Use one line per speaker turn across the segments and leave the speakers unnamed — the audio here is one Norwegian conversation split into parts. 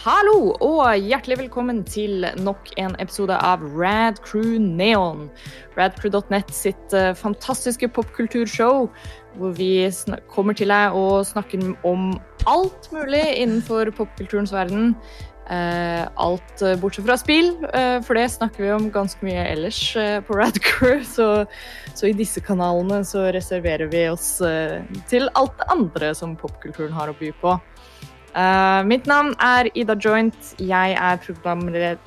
Hallo og hjertelig velkommen til nok en episode av Rad Crew Neon. Radcrew.net sitt uh, fantastiske popkulturshow hvor vi kommer til deg og snakker om alt mulig innenfor popkulturens verden. Uh, alt uh, bortsett fra spill, for det snakker vi om ganske mye ellers på Radcrew. Så, så, i disse kanalene så reserverer vi oss til alt det andre som popkulturen har å by på. Uh, mitt navn er Ida Joint. Jeg er programled...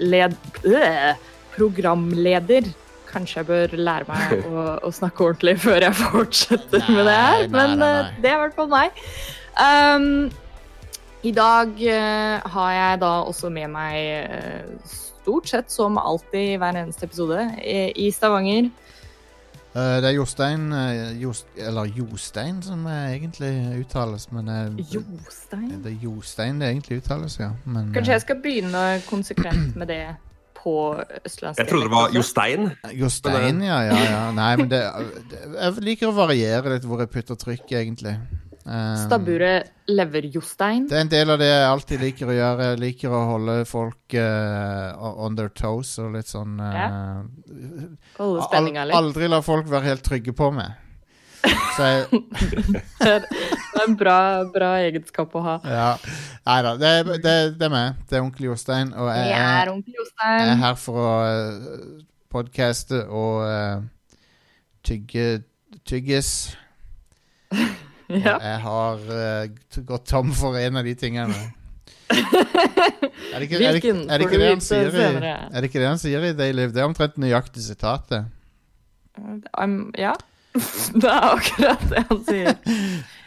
Øh, programleder. Kanskje jeg bør lære meg å, å, snakke ordentlig før jeg fortsetter nei, med det her, men nei, nei, uh, det er i hvert fall meg. Um, I dag uh, har jeg da også med meg stort sett som alltid hver eneste episode i Stavanger
Uh, det er Jostein uh, Jost, Eller Jostein som egentlig uttales, men uh,
Jostein?
Det, er Jostein det egentlig uttales, ja. Men,
Kanskje jeg skal begynne konsekvent med det på østlandsdialekt?
Jeg trodde det var Jostein.
Jostein, ja, ja, ja. Nei, men det, det, Jeg liker å variere litt hvor jeg putter trykk, egentlig.
Um, Stabburet leverjostein?
Det er en del av det jeg alltid liker å gjøre. Jeg liker å holde folk uh, on their toes og litt sånn uh, ja.
Holde spenninga litt.
Aldri la folk være helt trygge på meg. Så jeg
Det er en bra, bra, egenskap å ha.
Ja. Nei da, det, det, det, er meg. Det er onkel Jostein. Og jeg,
er, jeg
er her for å uh, podcaste og uh, tygge tyggis.
Ja.
jeg har uh, gått tom for en av de tingene. er det ikke? Er det, er det ikke det han sier i, er det ikke det han sier i They Live? Det er omtrent nøyaktig sitatet.
Um, ja. det er akkurat det han sier.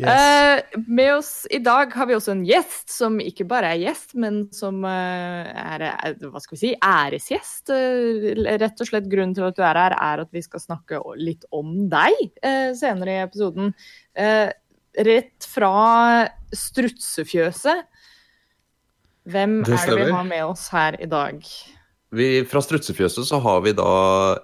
Yes. Uh, med oss i dag har vi også en gjest som ikke bare er gjest, men som uh, er, hva skal vi si, æresgjest. Uh, rett og slett Grunnen til at du er her, er at vi skal snakke litt om deg senere i episoden. rett fra strutsefjøset. Hvem er det vi har med oss her i dag?
Vi, fra Strutsefjøset så har vi da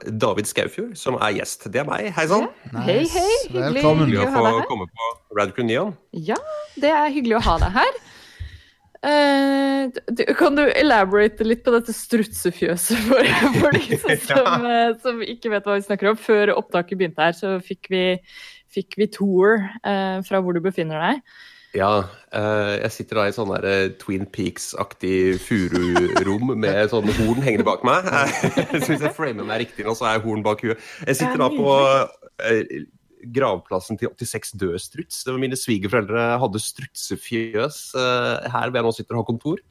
David Skaufjord, som er gjest. Det er meg. Hei sann.
Nice. Hei, hei.
Hyggelig, Velkommen.
hyggelig å få komme på Radcrew Neon.
Ja, det er hyggelig å ha deg her. Uh, kan du elaborate litt på dette strutsefjøset for, for de som, ja. uh, som, ikke vet hva vi snakker om? Før opptaket begynte her, så fikk vi, fikk vi tour uh, fra hvor du befinner deg.
Ja, uh, jeg sitter da i sånn der Twin Peaks-aktig fururom med sånne horn hengende bak meg. så hvis jeg framer meg riktig nå, så er jeg horn bak huet. Jeg sitter da på uh, gravplassen til 86 døde struts. Mine svigerforeldre hadde strutsefjøs her hvor jeg nå sitter og har kontor.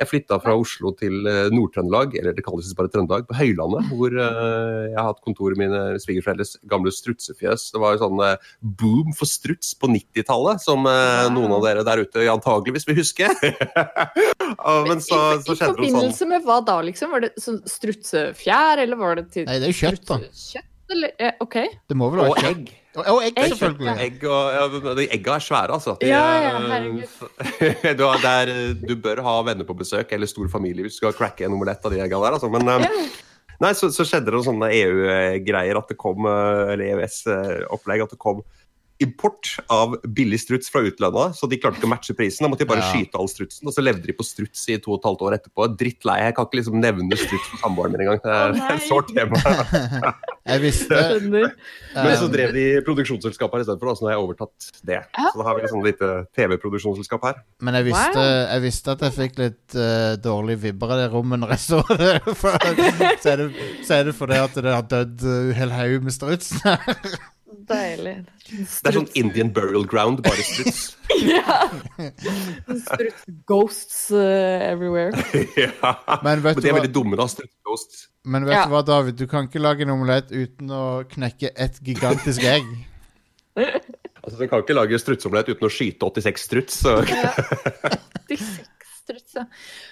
Jeg flytta fra Oslo til eh, Nord-Trøndelag, eller det kalles bare Trøndelag, på Høylandet, hvor uh, jeg har hatt kontoret mine svigerforeldres gamle strutsefjøs. Det var jo sånn uh, boom for struts på 90-tallet, som noen av dere der ute antageligvis vil huske.
Men så, så skjedde det sånn I forbindelse med hva da, liksom? Var det sånn strutsefjær, eller var det til
Nei, det er jo kjøtt, da.
Kjøtt? Eller, OK.
Det må vel være
og egg.
Og egg, selvfølgelig.
Egg og, ja, de egga er svære, altså.
De, ja, ja, herregud.
du, der, du, bør ha venner på besøk, eller stor familie hvis du skal cracke en omelett av de egga der. Altså. Men ja. nei, så, så, skjedde det sånne EU-greier, at det kom, eller EØS-opplegg, at det kom import av billig struts fra utlandet, så de klarte ikke å matche prisen. Da måtte de bare ja. skyte all strutsen, og så levde de på struts i to og et halvt år etterpå. Drittlei. Jeg kan ikke liksom nevne struts for samboeren min engang. Det er oh, et sårt tema.
jeg visste
Men så drev de produksjonsselskap her istedenfor, så nå har jeg overtatt det. Så da har vi liksom lite TV-produksjonsselskap her.
Men jeg visste, jeg visste, at jeg fikk litt uh, dårlig vibber av det rommet når jeg så det. så, er det så er det fordi at det har dødd uh, hel haug med struts.
Deilig.
Struts. Det er sånn Indian burial ground, bare struts.
ja. Struts ghosts uh, everywhere.
ja. Men, Men de er veldig dumme, da. Struts ghosts.
Men vet ja. du hva, David? Du kan ikke lage en omelett uten å knekke et gigantisk egg.
altså, Du kan ikke lage strutsomelett uten å skyte 86 struts. Så.
86 struts, ja.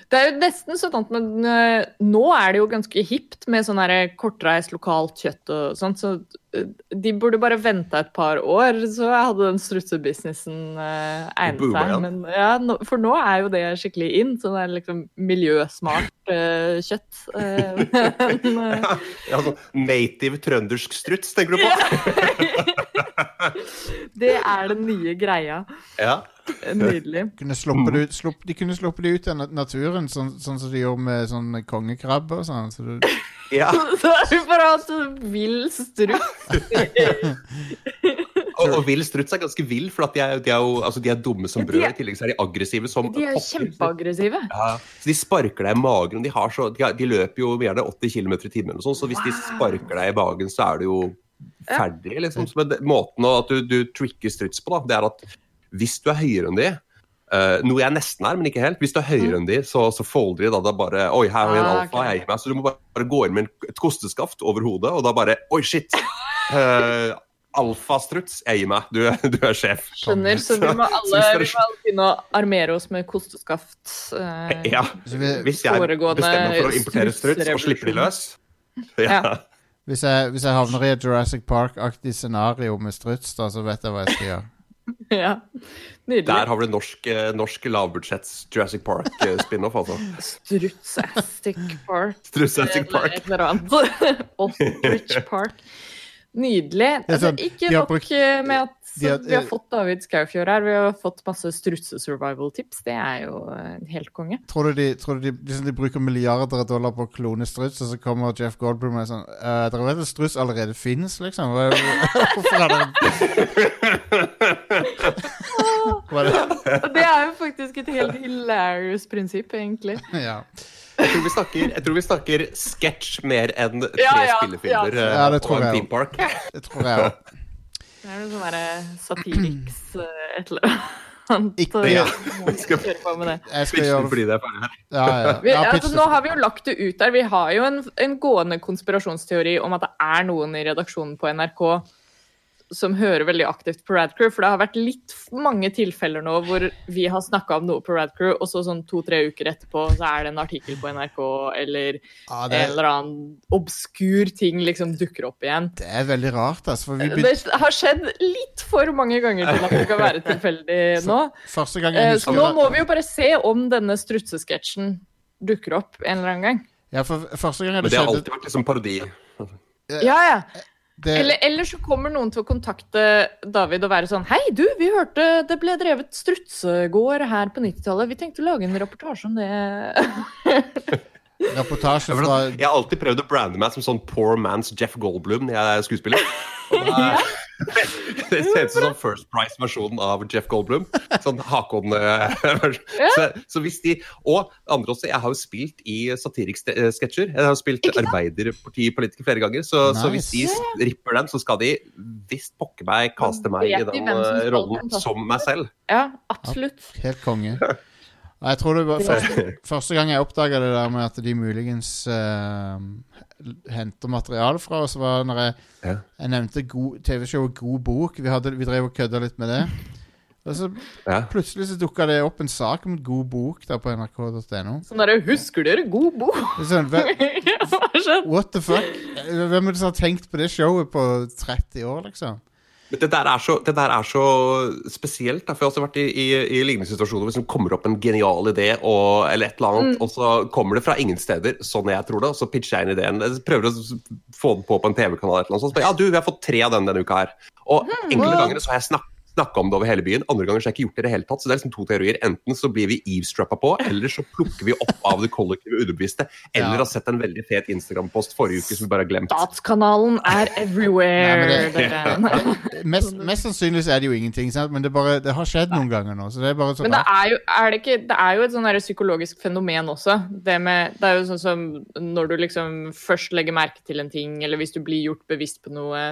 Det er jo nesten sånn at men, uh, nå er det jo ganske hipt med sånn kortreist lokalt kjøtt og sånt, så uh, de burde bare venta et par år, så hadde den strutsebusinessen uh, egnet seg. Men, ja, no, for nå er jo det skikkelig in, sånn er liksom miljøsmart kjøtt.
Men, ja, ja, sånn native trøndersk struts, tenker du på?
det er den nye greia.
Ja.
Nydelig.
Kunne sluppet ut, slupp, de kunne sluppet det ut av naturen, sånn, sånn som de gjorde med sånn kongekrabbe og sånn. Så du...
Ja.
Så er det bare hatt vill struts.
og, og vill struts er ganske vill, for de er, de, er jo, altså de er dumme som brød. I tillegg så er de aggressive som
De er jo kjempeaggressive.
Ja, så De sparker deg i magen. De, har så, de, har, de løper jo gjerne 80 km i timen, så hvis wow. de sparker deg i magen, så er du jo ferdig. liksom. Så måten at du, du tricker struts på, da, det er at hvis du er høyere enn de, Uh, noe jeg nesten er, men ikke helt. Hvis du er høyere mm. enn de, så, så folder de da, da bare Oi, her har vi en ah, alfa, jeg gir meg. Så du må bare, bare gå inn med et kosteskaft over hodet, og da bare Oi, shit! Uh, Alfastruts, jeg gir meg. Du, du, er sjef.
Skjønner. Så vi må alle, vi må alle begynne å armere oss med kosteskaft.
Uh, ja. Hvis jeg bestemmer for å importere struts og slipper de løs. Ja. ja.
Hvis, jeg, hvis jeg havner i et Jurassic Park-aktig scenario med struts, da, så vet jeg hva jeg skal gjøre.
ja. Nydelig.
Der har vi norsk, eh, norsk lavbudsjetts Jurassic Park-spin-off, eh,
altså. Strutsastic Park.
Strutsastic Park.
Et eller annet. Ostrich Park. Nydelig. Altså, sånn, ikke nok eh, med at vi har fått David Skaufjord her, vi har fått masse strutse-survival-tips. Det er jo helt konge.
Tror du de, tror du de, liksom de, bruker milliarder av dollar på å klone struts, og så kommer Jeff Goldblum Og sånn Dere vet at struts allerede finnes, liksom? Hvorfor er det
det er jo faktisk et helt hilarious prinsipp, egentlig.
ja.
Jeg tror vi snakker, jeg snakker sketsj mer enn tre ja, ja, spillefilmer
ja.
ja, det tror og en theme park.
Det tror jeg òg.
Det er noe sånn derre Satiriks eh, et eller annet.
Ikke
ja.
Jeg skal gjøre
fordi det er ferdig her.
Ja, ja.
Vi, altså, nå har vi jo lagt det ut der. Vi har jo en, en gående konspirasjonsteori om at det er noen i redaksjonen på NRK som hører veldig aktivt på Radcrew. For det har vært litt mange tilfeller nå hvor vi har snakka om noe på Radcrew, og så sånn to-tre uker etterpå så er det en artikkel på NRK eller ja, det... en eller annen obskur ting liksom dukker opp igjen.
Det er veldig rart, altså.
Be... Det har skjedd litt for mange ganger til at det kan være tilfeldig nå.
Så,
husker... så nå må vi jo bare se om denne strutsesketsjen dukker opp en eller annen gang.
Ja, for første gang det
Men det har alltid vært liksom parodi.
Ja, ja. Det... Eller, eller, så kommer noen til å kontakte David og være sånn Hei, du, vi hørte det ble drevet strutsegård her på 90-tallet. Vi tenkte å lage en reportasje om det.
Reportasje fra
Jeg har alltid prøvd å brande meg som sånn poor man's Jeff Goldblum når jeg er skuespiller. det ser ut som sånn First Price-versjonen av Jeff Goldblum. Sånn Hakon-versjon. så, så, hvis de Og andre også. Jeg har jo spilt i satirikksketsjer. Jeg har jo spilt Arbeiderpartipolitiker flere ganger. Så, nice. så, hvis de ripper den, så skal de visst pokker meg kaste meg i den eh, rollen som meg selv.
Ja, absolutt.
Helt konge. Jeg tror det var første, første gang jeg oppdaga det der med at de muligens uh, henter materiale fra oss, var når jeg, ja. jeg nevnte TV-showet God bok. Vi, hadde, vi drev og kødda litt med det. Og så ja. Plutselig så dukka det opp en sak om God bok der på nrk.no.
Sånn derre Husker dere God bok?
Sånn, what the fuck? Hvem er det som har tenkt på det showet på 30 år, liksom?
Men det der, så, det er så, spesielt. Da. For jeg har også vært i, i, i lignende situasjoner hvor det kommer opp en genial idé, og, eller et eller annet, mm. og så kommer det fra ingen steder, sånn jeg tror det, og så pitcher jeg inn ideen. Jeg prøver å få den på på en TV-kanal, eller noe sånt. Ja, du, vi har fått tre av den denne uka her. Og mm. enkelte ganger så har jeg snakket snakka om det over hele byen. Andre ganger så har jeg ikke gjort det i det hele tatt. Så det er liksom to teorier. Enten så blir vi eavesdroppa på, eller så plukker vi opp av det kollektive underbevisste. Eller ja. har sett en veldig fet Instagram-post forrige uke som vi bare har glemt.
Statskanalen er everywhere. Nei, det,
det, mest, mest, sannsynlig er det jo ingenting, sant? men det, bare, det har skjedd noen ganger nå. Så det er bare
så men det er jo, er det, ikke, det er jo et sånn psykologisk fenomen også. Det, med, det er jo sånn som når du liksom først legger merke til en ting, eller hvis du blir gjort bevisst på noe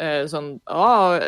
sånn ah,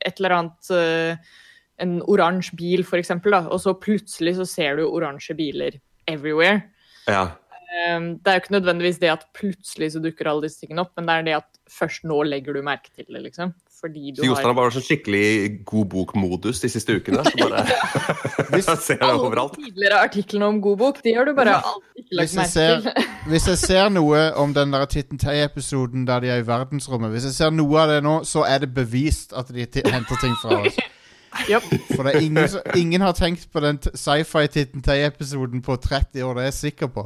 Et eller annet uh, En oransje bil, for eksempel, da, og så plutselig så ser du oransje biler everywhere.
Ja.
Um, det er jo ikke nødvendigvis det at plutselig så dukker alle disse tingene opp, men det er det at først nå legger du merke til det, liksom. Fordi du
så Jostein har bare sånn skikkelig god bok-modus de siste ukene. Så bare ser jeg overalt.
Alle tidligere artiklene om god bok, de har du bare alltid ikke lagt merke til.
hvis jeg ser noe om den der Titten Tei-episoden der de er i verdensrommet Hvis jeg ser noe av det nå, så er det bevist at de henter ting fra oss.
Yep.
For det er ingen, ingen har tenkt på den sci-fi Titten Tei-episoden på 30 år, det er jeg sikker på.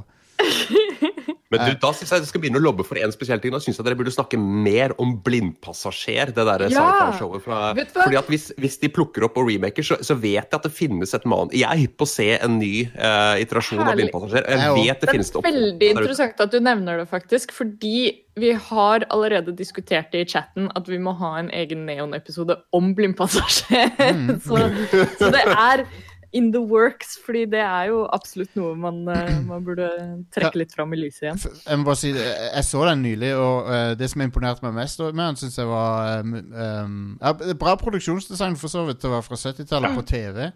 Men du, da syns jeg du skal begynne å lobbe for en spesiell ting. Da syns jeg dere burde snakke mer om Blindpassasjer, det derre
Ja!
sci-fi-showet fra? Fordi at hvis, hvis de plukker opp og remaker, så, så vet jeg at det finnes et man... Jeg er hypp på å se en ny uh, iterasjon av Blindpassasjer.
Jeg
vet det,
Det
finnes det
veldig interessant at du nevner det, faktisk. Fordi vi har allerede diskutert det i chatten at vi må ha en egen Neon-episode om blindpassasjer.
Mm.
så, så det er in the works, fordi det er jo absolutt noe man, eh, man burde trekke litt fram i lyset igjen.
Jeg må bare si det, jeg så den nylig, og eh, det som imponerte meg mest med den, syns jeg var um, um, ja, Bra produksjonsdesign, for så vidt, det var fra 70-tallet på TV.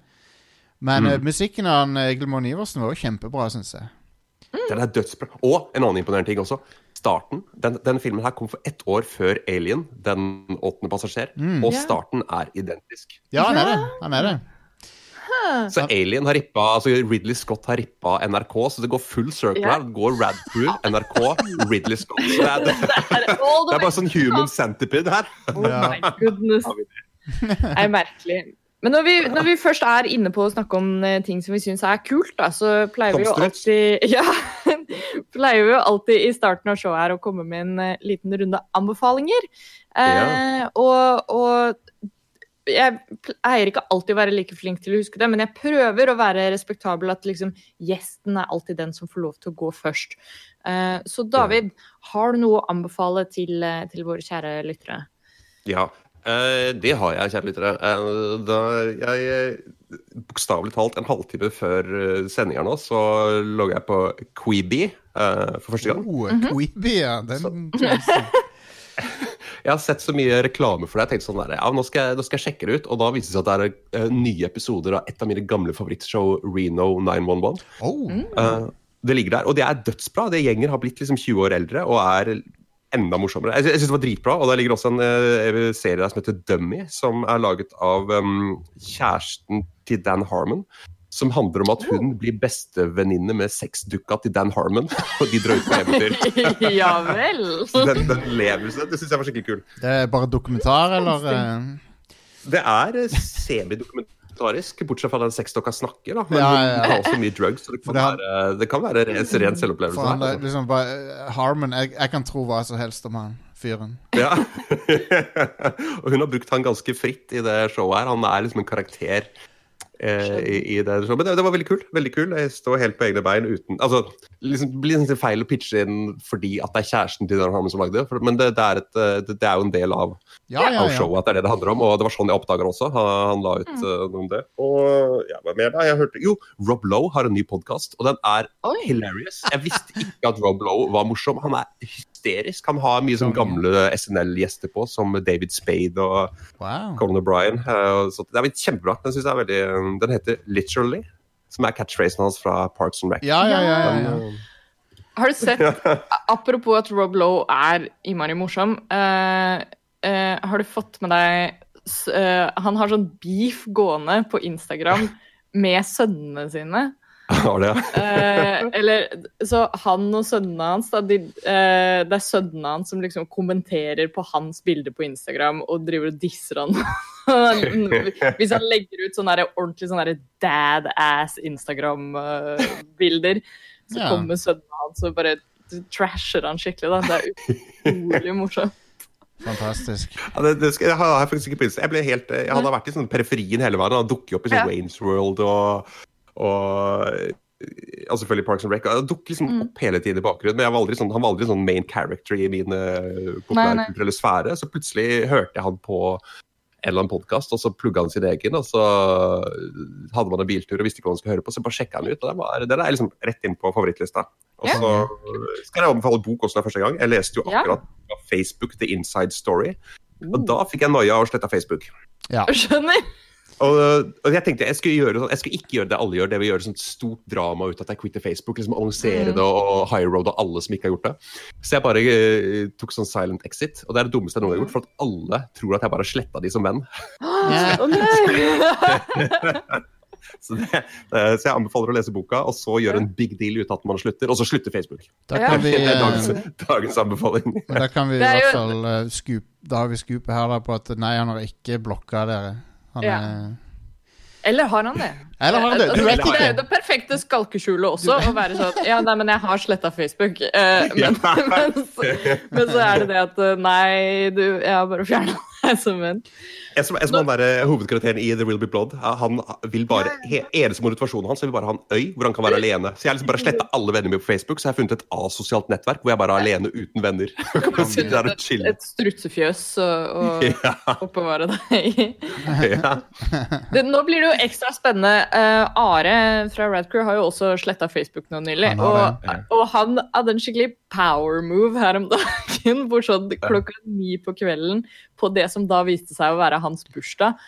Men eh, musikken av han, Egil Iversen var jo kjempebra, syns jeg.
Den er dødsbra. Og en annen imponerende ting også. Starten. Den, den filmen her kom for ett år før Alien, Den åttende passasjer. Og starten er identisk.
Ja, han er det. Han er det.
Så Alien har rippa, altså Ridley Scott har rippa NRK, så det går full circle her. Det går Radcrew, NRK, Ridley Scott. Så det, er, det, det er bare sånn human centipede her.
Oh my goodness. Det er merkelig. Men når vi, når vi først er inne på å snakke om eh, ting som vi syns er kult, da, så pleier vi jo alltid Ja, pleier vi jo alltid i starten av showet her å komme med en eh, liten runde anbefalinger. Eh, og, og jeg pleier ikke alltid å være like flink til å huske det, men jeg prøver å være respektabel at liksom gjesten er alltid den som får lov til å gå først. Uh, så David, har du noe å anbefale til, eh, til våre kjære lyttere?
Ja, uh, det har jeg, kjære lyttere. Uh, da jeg bokstavelig talt en halvtime før sendinga nå, så logger jeg på Quibi eh, for første gang.
Oh, Queeby, ja. Den
Jeg har sett så mye reklame for det. Jeg tenkte sånn der, ja, nå skal, jeg, nå skal jeg sjekke det ut. Og da viser det seg at det er uh, nye episoder av et av mine gamle favorittshow, Reno 911.
Oh.
Uh, det ligger der, og det er dødsbra. Det gjenger har blitt liksom 20 år eldre og er enda morsommere. Jeg, jeg synes det var dritbra, og der ligger også en uh, serie der som heter Dummy, som er laget av um, kjæresten til Dan Harmon. Som handler om at hun blir bestevenninne med sexdukka til Dan Harmon. Og de drar ut på eventyr.
ja vel.
Den, den lever seg. Det syns jeg var skikkelig kul.
Det er bare dokumentar, eller? eh?
Det er eh, semidokumentarisk, bortsett fra den sexdokka snakker. da Men
Ja, ja,
hun har også mye drugs, så det kan
det har-
være, det kan være ren, ren selvopplevelse.
Han,
her,
liksom bare, eh, Harmon jeg, jeg kan tro hva som helst om han fyren.
Ja. og hun har brukt han ganske fritt i det showet her. Han er liksom en karakter i, i det. Men det, det var veldig kult. veldig kul. Jeg står helt på egne bein uten Altså, liksom, Det blir liksom feil å pitche inn fordi at det er kjæresten til Dan Harmon som lagde det, men det, det, er et, eh, det, er jo en del av,
Ja, ja,
av showet at det er det det handler om, og det var sånn jeg oppdaga det også. Han, han la ut mm. noe om det. Og ja, hva mer da? Jeg hørte Jo, Rob Lowe har en ny podkast, og den er
Oi.
hilarious. Jeg visste ikke at Rob Lowe var morsom. Han er hysterisk. Han har mye sånn gamle SNL-gjester på, som David Spade og
Wow.
Colin O'Brien. eh, Så det er blitt kjempebra. Den synes jeg er veldig Den heter Literally, som er catchphrasen hans fra Parks and Rec.
Ja, ja, ja. ja, ja.
Den,
Har du sett, apropos at Rob Lowe er innmari morsom, Uh, uh, har du fått med deg eh, Han har sånn beef gående på Instagram med sønnene sine.
Har det, ja.
Eh, eller Så han og sønnene hans da, de, eh, Det er sønnene hans som liksom kommenterer på hans bilde på Instagram og driver og disser han. Hvis han legger ut sånne der, ordentlig sånne dad-ass Instagram-bilder, så
Ja.
kommer sønnene hans og bare trasher han skikkelig. Da. Det er utrolig morsomt.
Fantastisk.
Ja, det, det skal, jeg har jeg ikke. Jeg ble helt, jeg hadde vært i sånn periferien hele veien. og dukket opp i sånn
Ja.
Waynes World og, og og selvfølgelig Parks and Rec. Han dukker liksom
Mm.
opp hele tiden i bakgrunnen. Men jeg var aldri sånn, han var aldri sånn main character i min uh,
nei.
populærkulturelle sfære. Så plutselig hørte jeg han på en eller annen podkast, og så plugga han sin egen. Og så hadde man en biltur og visste ikke hva man skulle høre på, så bare sjekka han ut. Og den, var, den er liksom rett inn på favorittlista. Og så skal jeg anbefale bok også den første gang. Jeg leste jo akkurat fra Facebook The Inside Story. Og da fikk jeg noia og sletta Facebook.
Ja.
Skjønner?
Og, og jeg tenkte jeg skulle, gjøre, sånn- jeg skulle ikke gjøre det alle gjør, det vil gjøre sånt stort drama ut at jeg quitter Facebook. liksom Annonsere
Mm.
det og high road og alle som ikke har gjort det. Så jeg bare uh, tok sånn silent exit. Og det er det dummeste jeg noen gang har gjort, for at alle tror at jeg bare sletta de som venn.
Nei!
Så, det, så jeg anbefaler å lese boka, og så gjøre en big deal ut av at man slutter, og så slutter Facebook.
Da kan vi,
Det er
eh,
dagens, dagens anbefaling.
da kan vi i
er
hvert fall uh, scoop, Da har vi scoopet her da på at nei, han har ikke blokka dere. Han
Ja.
er
Eller har han det?
Eller har han det? Du vet ikke.
det er jo det perfekte skalkeskjulet også, å være sånn Ja, nei, men jeg har sletta Facebook. eh, men, men, så, men så er det det at eh, Nei, du, jeg har bare fjerna deg som venn.
Jeg som, jeg som han der, Hovedkarakteren i The Will Be Blood. eh, Han vil bare, he, Eneste motivasjonen hans er vil bare ha en øy hvor han kan være alene. Så jeg har liksom bare sletta alle vennene mine på Facebook, så jeg har funnet et asosialt nettverk hvor jeg bare er alene uten venner. Jeg kan sitte der og chille.
Et strutsefjøs å
Ja,
oppbevare deg i.
ja.
Nå blir det jo ekstra spennende. Uh, Are fra Radcrew har jo også sletta Facebook nå nylig.
Han
Og, og han hadde en skikkelig power move her om dagen. Hvor sånn klokka ni på kvelden, på det som da viste seg å være hans bursdag,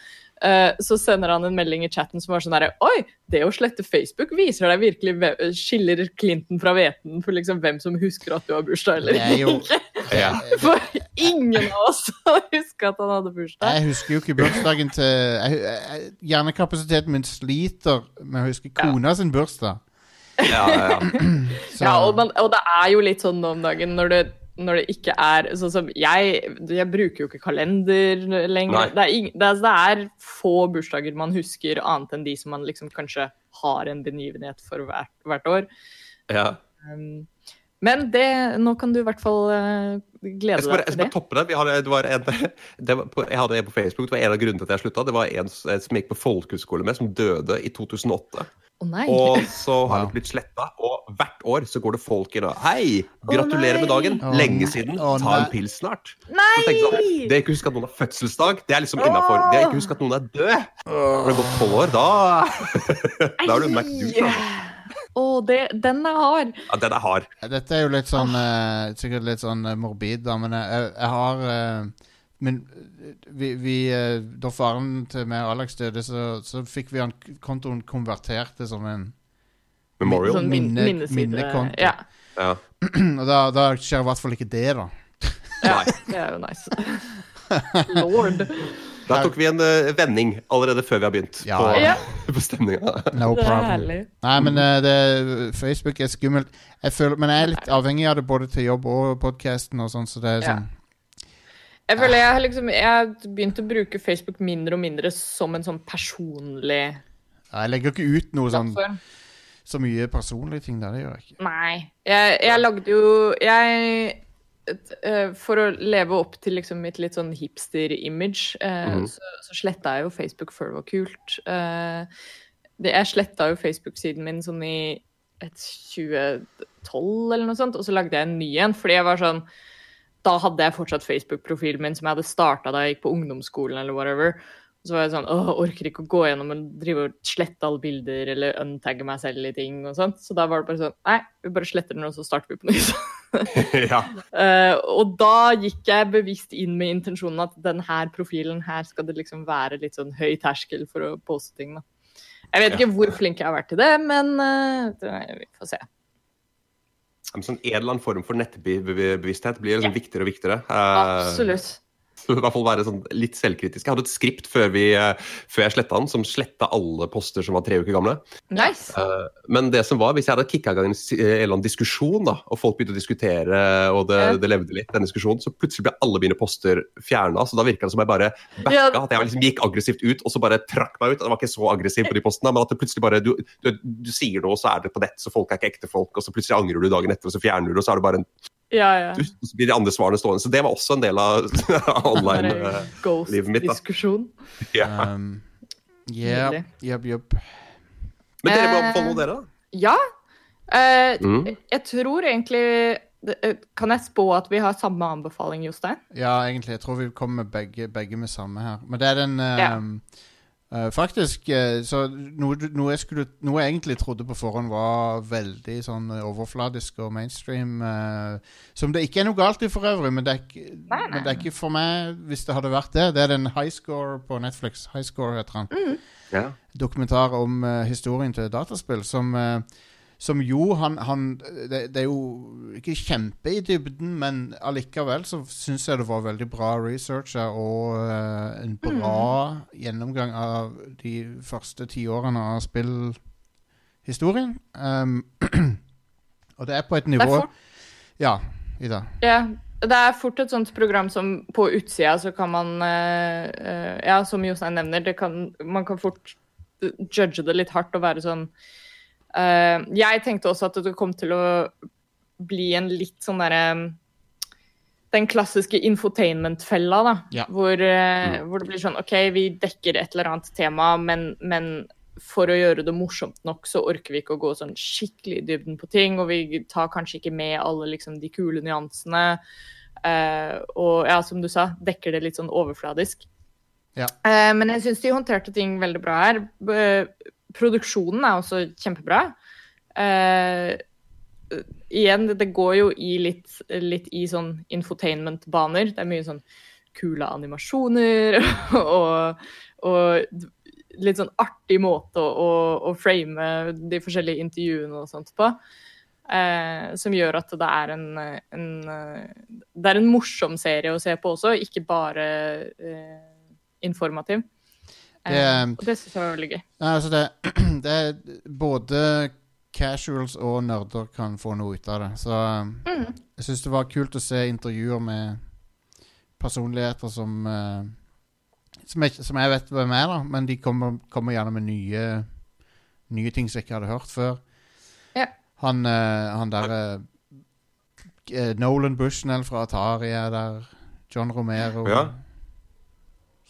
eh, så sender han en melding i chatten som var sånn herre Oi, det å slette Facebook viser deg virkelig Skiller Clinton fra hveten for liksom hvem som husker at du har bursdag eller
er
ikke.
Ja.
For ingen av oss husker at han hadde bursdag.
Jeg husker jo ikke bursdagen til jeg, jeg, Hjernekapasiteten min sliter med å huske kona sin bursdag.
Ja, ja, ja.
Ja, og, man, og det er jo litt sånn nå om dagen når det, når det ikke er sånn som jeg Jeg bruker jo ikke kalender lenger. Det er, ing, det, er, det er få bursdager man husker, annet enn de som man liksom kanskje har en begivenhet for hvert, hvert år.
ja.
Um, men det, nå kan du i hvert fall eh, glede
deg til
det.
jeg skal bare toppe det. Vi hadde, det var en, det var på, jeg hadde en på Facebook. Det var en av grunnene til at jeg slutta. Det var en s- som gikk på folkehøyskole med, som døde i 2008.
Nei!
Og så har det blitt sletta. Og hvert år så går det folk i og Hei! Gratulerer med dagen! Lenge siden.
Oh,
Ta en pils snart.
Nei!
Så jeg sånn, det er ikke husk at noen har fødselsdag. Det er liksom innafor. Det er ikke husk at noen er død. Når det har gått tolv år, da Da er du altså.
Å, det- den er hard.
Ja, den er hard.
Dette er jo litt sånn uh, Sikkert litt sånn eh, morbid, da, men jeg, jeg, har eh, Men vi, vi eh, Da faren til meg og Alex døde, så, så fikk vi han kontoen konvertert til som en
Memorial.
Sånn min,
Minne- minnekonto.
Ja.
Ja.
Og da, da skjer i hvert fall ikke det, da.
ja, det er jo nice. Lord.
Der tok vi en uh, vending allerede før vi har begynt
Ja,
på,
ja.
på stemninga.
No
Det er
problem.
herlig.
Nei, men uh, det, Facebook er skummelt. Jeg føler, men jeg er litt avhengig av det både til jobb og podkasten og sånn, så det er
Ja.
sånn
Jeg føler jeg har liksom Jeg å bruke Facebook mindre og mindre som en sånn personlig
Jeg legger ikke ut noe sånn så mye personlige ting der, det gjør jeg ikke.
Nei. Jeg, jeg lagde jo Jeg eh, For å leve opp til liksom mitt litt sånn hipster-image,
mm.
Så, så sletta jeg jo Facebook før det var kult. Eh, det, jeg sletta jo Facebook-siden min sånn i et 2012 eller noe sånt, og så lagde jeg en ny en, fordi jeg var sånn da hadde jeg fortsatt Facebook-profilen min som jeg hadde starta da jeg gikk på ungdomsskolen. eller whatever. Og så var jeg sånn, åh, orker ikke å gå gjennom og drive og slette alle bilder eller untagge meg selv i ting. og sånt. Så da var det bare sånn, nei, vi bare sletter den, og så starter vi på nytt.
ja.
uh, og da gikk jeg bevisst inn med intensjonen at denne profilen her skal det liksom være litt sånn høy terskel for å poste ting. da. Jeg vet ikke hvor flink jeg har vært til det, men uh, vi får se.
En sånn en eller annen form for nettbevissthet blir liksom viktigere og viktigere. Eh,
Absolutt.
I hvert fall være sånn litt selvkritisk. Jeg hadde et skript før, vi, eh, før jeg sletta den, som sletta alle poster som var tre uker gamle.
Nice.
Eh, Men det som var, hvis jeg hadde kicka i gang en, eller annen diskusjon, da, og folk begynte å diskutere, og det, det levde litt, den diskusjonen, så plutselig ble alle mine poster fjerna. Så da virka det som jeg bare backa, at jeg liksom gikk aggressivt ut, og så bare trakk meg ut. Jeg var ikke så aggressiv på de postene, men at det plutselig bare du, du, du sier noe, så er det på nett, så folk er ikke ekte folk, og så plutselig angrer du dagen etter, og så fjerner du, og så er det bare en
Ja, ja.
du, så blir de andre svarene stående. Så det var også en del av online.
Bare
eh, livet mitt, da.
Ghost-diskusjon.
ja.
Um, yeah,
yep,
jupp.
Men dere må
Eh,
anbefale noe, dere, da?
Ja. Uh,
Mm.
Jeg tror egentlig Kan jeg spå at vi har samme anbefaling, Jostein?
Ja, egentlig. Jeg tror vi kommer begge, begge med samme her. Men det er den
uh,
um, uh, Faktisk, uh, så noe, noe, jeg skulle, noe jeg egentlig trodde på forhånd var veldig sånn overfladisk og mainstream, uh, som det ikke er noe galt i for øvrig, men det, er ikke,
Nei, nei.
men det er ikke for meg hvis det hadde vært det. Det er den High Score på Netflix. High Score heter han.
Ja.
Dokumentar om uh, historien til dataspill, som uh, som jo, han, han det, det er jo ikke kjempe i dybden, men allikevel så syns jeg det var veldig bra researcha og uh, en bra gjennomgang av de første tiårene av spillhistorien. Um, og det er på et nivå
fort,
Ja, Ida.
ja, det er fort et sånt program som på utsida så kan man uh, Ja, som Jostein nevner, det kan, man kan fort judge det litt hardt og være sånn eh, Jeg tenkte også at det kom til å bli en litt sånn derre den klassiske infotainment-fella, da.
Ja.
Hvor, eh, hvor det blir sånn OK, vi dekker et eller annet tema, men, men for å gjøre det morsomt nok, så orker vi ikke å gå sånn skikkelig i dybden på ting. Og vi tar kanskje ikke med alle liksom, de kule nyansene. Uh, og ja, som du sa, dekker det litt sånn overfladisk.
Ja.
Eh, men jeg syns de håndterte ting veldig bra her. Produksjonen er også kjempebra. Uh, igjen, det går jo i litt, litt i sånn infotainment-baner. Det er mye sånn kule animasjoner og, og litt sånn artig måte å, å, å frame de forskjellige intervjuene og sånt på. Eh, som gjør at det er en, en, Det er en morsom serie å se på også, ikke bare eh, informativ. Eh,
Det-
og det syns jeg var veldig gøy.
Nei, altså det, det er både casuals og nerder kan få noe ut av det. Så
Mm.
jeg syns det var kult å se intervjuer med personligheter som uh, som, jeg, som jeg vet hvem er, da, men de kommer, kommer gjerne med nye Nye ting som jeg ikke hadde hørt før.
Ja.
Han, uh, han der uh, Nolan Bushnell fra Atari er der. John Romero.
Ja.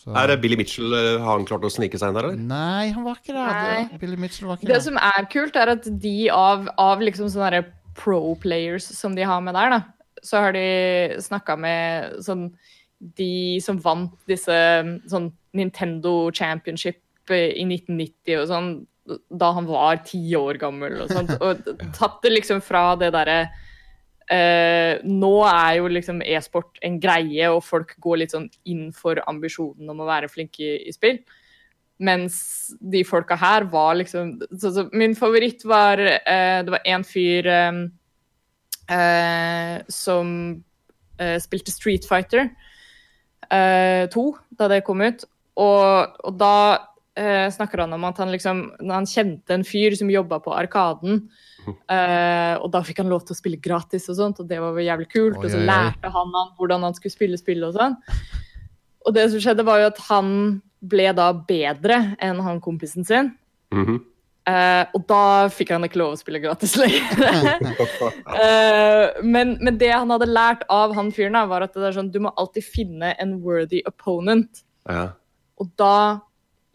Så-
Er det Billy Mitchell eh, har han klart å snike seg inn der, eller?
Nei, han var ikke der. Det- Billy Mitchell var ikke
Det
der.
som er kult, er at de av, av liksom sånne pro players som de har med der, da, så har de snakka med sånn De som vant disse sånn Nintendo Championship i 1990 og sånn, da han var ti år gammel og sånt, og tatt det liksom fra det derre eh, nå er jo liksom e-sport en greie, og folk går litt sånn inn for ambisjonen om å være flinke i, i spill. Mens de folka her var liksom så, så Min favoritt var uh, Det var en fyr um, uh, som spilte Street Fighter eh, 2 da det kom ut. Og, og da snakker han om at han liksom Han kjente en fyr som jobba på Arkaden. Eh, og da fikk han lov til å spille gratis, og sånt, og det var jo jævlig kult.
Oi,
og så lærte han han hvordan han skulle spille spill og sånn. Og det som skjedde, var jo at han ble da bedre enn han kompisen sin.
Mm
-hmm. uh, og da fikk han ikke lov å spille gratis lenger. uh, men, men det han hadde lært av han fyren, var at det er sånn, du må alltid finne en worthy opponent.
ja.
Og da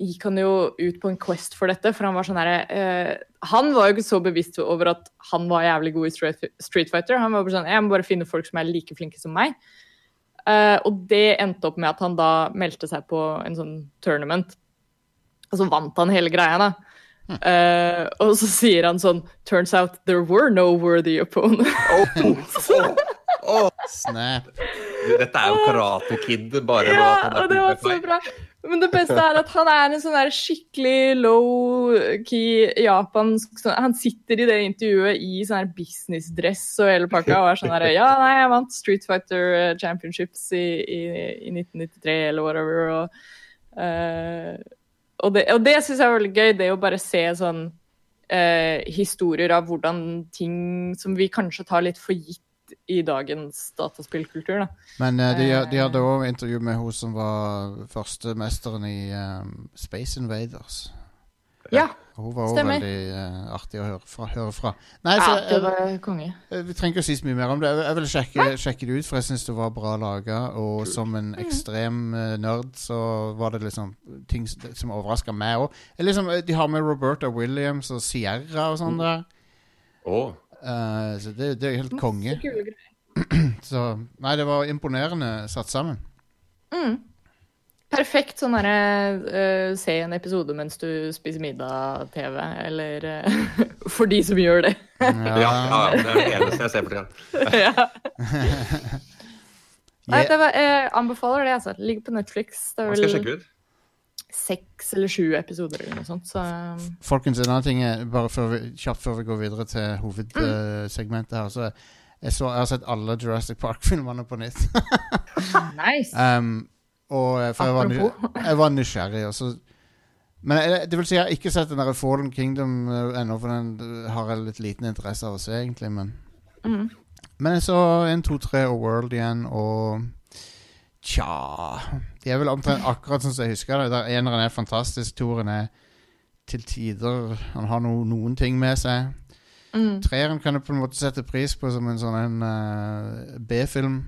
gikk han jo ut på en quest for dette, for han var sånn herre eh, Han var jo ikke så bevisst over at han var jævlig god i Street, street Fighter. Han var bare sånn Jeg må bare finne folk som er like flinke som meg. Eh, og det endte opp med at han da meldte seg på en sånn tournament. Og så vant han hele greia, da. Uh, og så sier han sånn Turns out there were no worthy opponents.
Snap.
Dette er jo Karate Kid, bare
Ja, og det var så bra. Men det beste er at han er en sånn der skikkelig low-key japansk sånn, Han sitter i det intervjuet i sånn her businessdress og hele pakka og er sånn her Ja, nei, jeg vant Street Fighter Championships i, i, i 1993 eller whatever. Og, uh, og det, og det syns jeg er veldig gøy, det å bare se sånn uh, historier av hvordan ting som vi kanskje tar litt for gitt i dagens dataspillkultur. da.
Men uh, de, de hadde
Eh.
òg intervju med hun som var første mesteren i um, Space Invaders.
Ja,
Og Hun var òg veldig uh, artig å høre fra. Høre fra. Nei,
ja
så,
det var konge.
eh, Vi trenger ikke å si så mye mer om det. Jeg, jeg vil sjekke, sjekke det ut, for jeg syns det var bra laga. Og som en ekstrem uh, nerd så var det liksom ting som, overraska meg òg. Liksom, eh, de har med Roberta Williams og Sierra og sånn der.
Å,
Eh, så det, det er helt konge. Så Nei, det var imponerende satt sammen.
Mm. Perfekt sånn derre uh, se en episode mens du spiser middag-TV, eller uh, for de som gjør det.
ja, ja, ja, det er det eneste jeg ser på tida.
Nei, det var, jeg anbefaler det, altså. Ligger på Netflix. Det
Hva
er
skal jeg sjekke ut?
Seks eller sju episoder eller noe sånt, så
Folkens, en annen ting er, bare før vi, kjapt før vi går videre til hovedsegmentet her, så jeg, så jeg har sett alle Jurassic Park-filmene på nytt.
nice.
um, og eh, for jeg var, jeg var nysgjerrig, og så Men jeg, det vil si, jeg har ikke sett den der Fallen Kingdom eh, ennå, for den eh, har jeg litt liten interesse av å se, egentlig, men
Mm.
Men jeg så 1, 2, 3 og World igjen, og Tja De er vel omtrent akkurat sånn som jeg husker det. Der Eneren er fantastisk, toeren er til tider Han har no, noen ting med seg.
Mm.
Treeren kan du på en måte sette pris på som en sånn en, uh, B-film.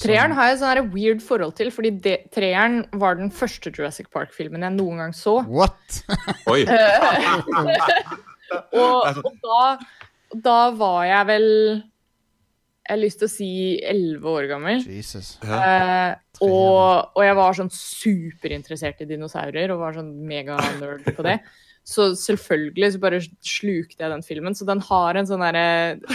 Treeren har jeg et sånn weird forhold til, fordi de, treeren var den første Jurassic Park-filmen jeg noen gang så.
What?!
Oi.
Og, og da, da var jeg vel Jeg har lyst til å si elleve år gammel.
Jesus.
Eh, og, og jeg var sånn superinteressert i dinosaurer og var sånn mega-nerd på det. Så selvfølgelig så bare slukte jeg den filmen. Så den har en sånn derre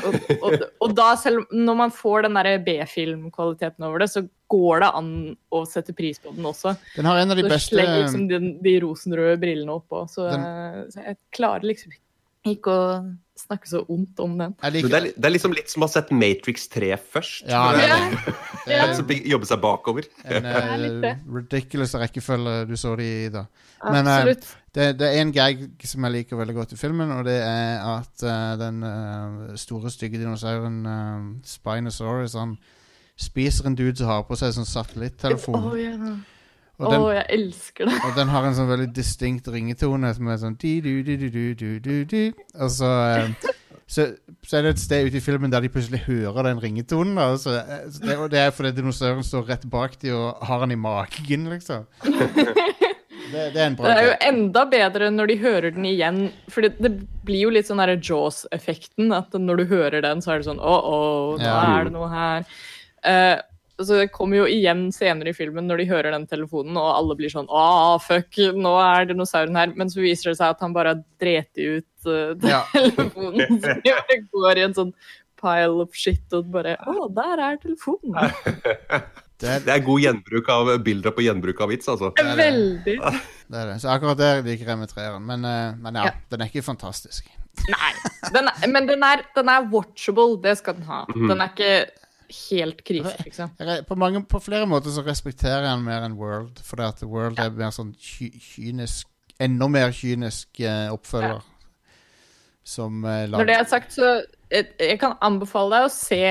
og, og, og da, selv når man får den derre B-filmkvaliteten over det, så går det an å sette pris på den også.
Den har en av de
Så
beste
sleng liksom de, de rosenrøde brillene oppå. Så,
Den-
så jeg klarer liksom ikke å snakke så ondt om den.
Jeg
Men det, er, det er liksom litt som å ha sett Matrix 3 først.
Ja, det er
Ja.
det. er
Så be- jobbe seg bakover.
en
det.
ridiculous rekkefølge du så de i, da. Men,
uh,
Det, det er en gag som jeg liker veldig godt i filmen, og det er at uh, den store, stygge dinosauren uh, Spinosaurus han spiser en dude som har på seg sånn satellittelefon.
Oh, ja.
Og oh,
jeg elsker det.
og den har en sånn veldig distinkt ringetone som er sånn di, du, du, du. Og så, eh, så, så er det et sted ute i filmen der de plutselig hører den ringetonen. Og så, eh, det, og det er fordi dinosauren står rett bak de og har den i magen, liksom. Det, det er en bra
Det er jo enda bedre når de hører den igjen. For det, det blir jo litt sånn Jaws-effekten. At når du hører den, så er det sånn Å, å, nå
Ja.
er det noe her. Eh, så det kommer jo igjen senere i filmen når de hører den telefonen, og alle blir sånn ah, fuck, nå er dinosauren her. Men så viser det seg at han bare har dreti ut eh,
Ja.
telefonen. Så de går i en sånn pile of shit og bare Å, der er telefonen.
Det er,
god gjenbruk av bilder på gjenbruk av vits, altså.
Veldig.
det er det. Så akkurat der liker jeg med treeren. Men, eh, men ja,
Ja.
den er ikke fantastisk.
Nei. Den er, men den er, den er watchable, det skal den ha. Den er ikke helt krise, liksom.
Jeg På, mange, på flere måter så respekterer jeg den mer enn World, for det at World er mer sånn kynisk Enda mer kynisk eh, oppfølger. Som eh,
Når det er sagt, så jeg, jeg kan anbefale deg å se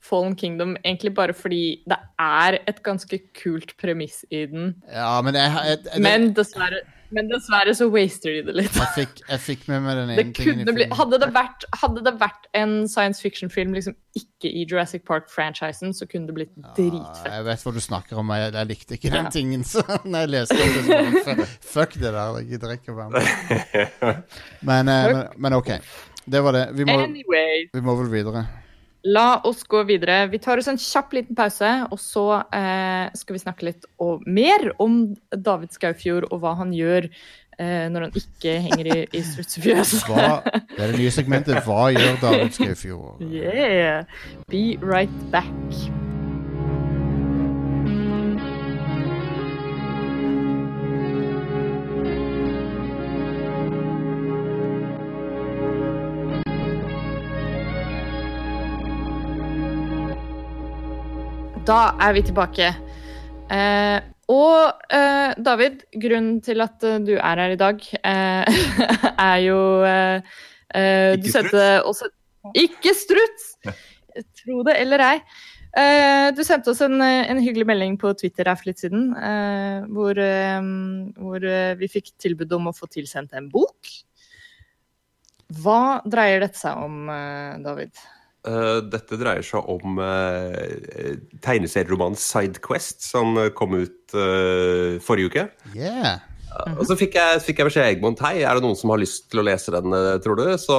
Fallen Kingdom egentlig bare fordi det er et ganske kult premiss i den.
Ja, men jeg, jeg, jeg,
Men dessverre, men dessverre så waster de det litt.
jeg, fikk, jeg fikk med meg den ene tingen i
bli,
filmen.
hadde, det vært, hadde det vært en science fiction-film liksom ikke i Jurassic Park-franchisen, så kunne det blitt
Ja,
dritfett.
jeg vet hva du snakker om. Jeg, jeg likte ikke den
Ja.
tingen. Så når jeg leste det, fuck, det der. Jeg gidder ikke å være med. Men, eh, men, men OK. Det var det. Vi må,
Anyway.
vi må vel videre.
La oss gå videre. Vi tar oss en kjapp liten pause, og så eh, skal vi snakke litt og, mer om David Skaufjord og hva han gjør eh, når han ikke henger i, i strutsefjøs.
Det er det nye segmentet. Hva gjør David Skaufjord?
Yeah. Be right back. Da er vi tilbake. Eh, og eh, David, grunnen til at eh, du er her i dag, eh, er jo eh, eh, Du
Ikke
også Ikke struts! Tro det eller ei. Eh, du sendte oss en, en hyggelig melding på Twitter her for litt siden, eh, hvor, hvor vi fikk tilbud om å få tilsendt en bok. Hva dreier dette seg om, David?
Eh, dette dreier seg om uh, tegneserieromanen Sidequest, som eh, kom ut eh, forrige uke.
Yeah.
Og så fikk jeg, fikk jeg beskjed av Egmont Hei, er det noen som har lyst til å lese den, eh, tror du? Så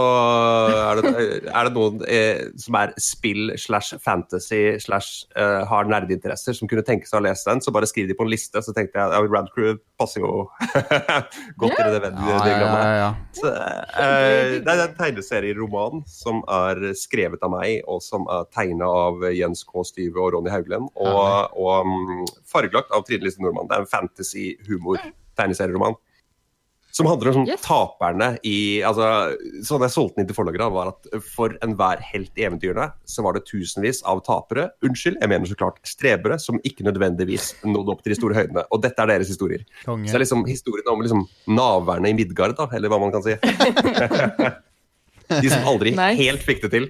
er det, er det noen eh, som er spill slash fantasy slash eh, har nerdeinteresser, som kunne tenke seg å lese den, så bare skriv de på en liste. Så tenkte jeg at Rad Crew passer jo godt til det
Ja, ja, ja, ja.
Så, eh, det er en tegneserieroman som er skrevet av meg, og som er tegna av Jens K. Styve og Ronny Hauglen, Og, og um, fargelagt av Trine Lise Nordmann. Det er en fantasy-humor-tegneserieroman. Som handler om sånn
Yes.
taperne i altså, Sånn jeg solgte den inn til forlaget, var at for enhver helt i eventyrene, så var det tusenvis av tapere, unnskyld, jeg mener så klart strebere, som ikke nødvendigvis nådde opp til de store høydene. Og dette er deres historier. Så det er liksom historien om liksom naverne i Midgard, da, eller hva man kan si. De som aldri
Nice.
helt fikk det til.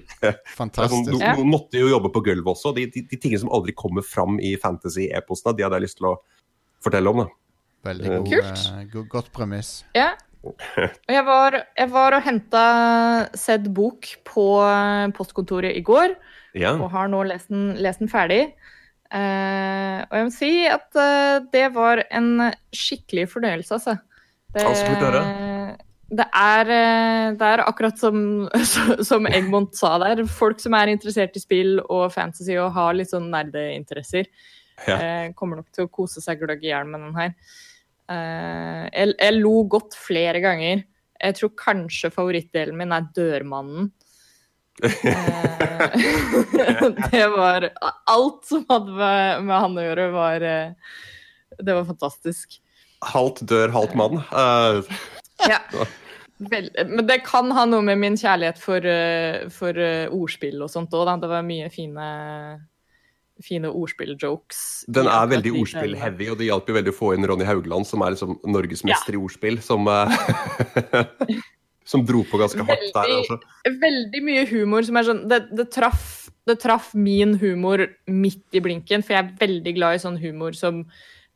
Fantastisk.
no- Noen måtte jo jobbe på gulvet også. De, de, de tingene som aldri kommer fram i fantasy-eposene, de hadde jeg lyst til å fortelle om. da.
Veldig
Eh,
god,
Kult.
Uh, go godt premiss.
Ja. Og jeg var, jeg var og henta sett bok på eh, postkontoret i går,
Ja.
og har nå lest den, lest den ferdig. Uh, og jeg må si at uh, det var en skikkelig fornøyelse, altså. Det, det, er, det er akkurat som, som Egmont sa der, folk som er interessert i spill og fantasy og har litt sånn nerdeinteresser,
Ja.
eh, kommer nok til å kose seg gløgg i hjel med den her. Eh, jeg, jeg lo godt flere ganger. Jeg tror kanskje favorittdelen min er Dørmannen. Eh, det var Alt som hadde med, med han å gjøre, var eh, Det var fantastisk.
Halvt dør, halvt mann. Uh.
Ja. Vel, men det kan ha noe med min kjærlighet for, for ordspill og sånt òg. Det var mye fine, fine ordspill-jokes.
den er veldig ordspill-heavy, og det hjalp jo veldig å få inn Ronny Haugland, som er liksom norgesmester i ordspill, som eh, Som dro på ganske hardt der.
Veldig-
Altså.
veldig mye humor som er sånn Det, det, traff, det traff min humor midt i blinken, for jeg er veldig glad i sånn humor som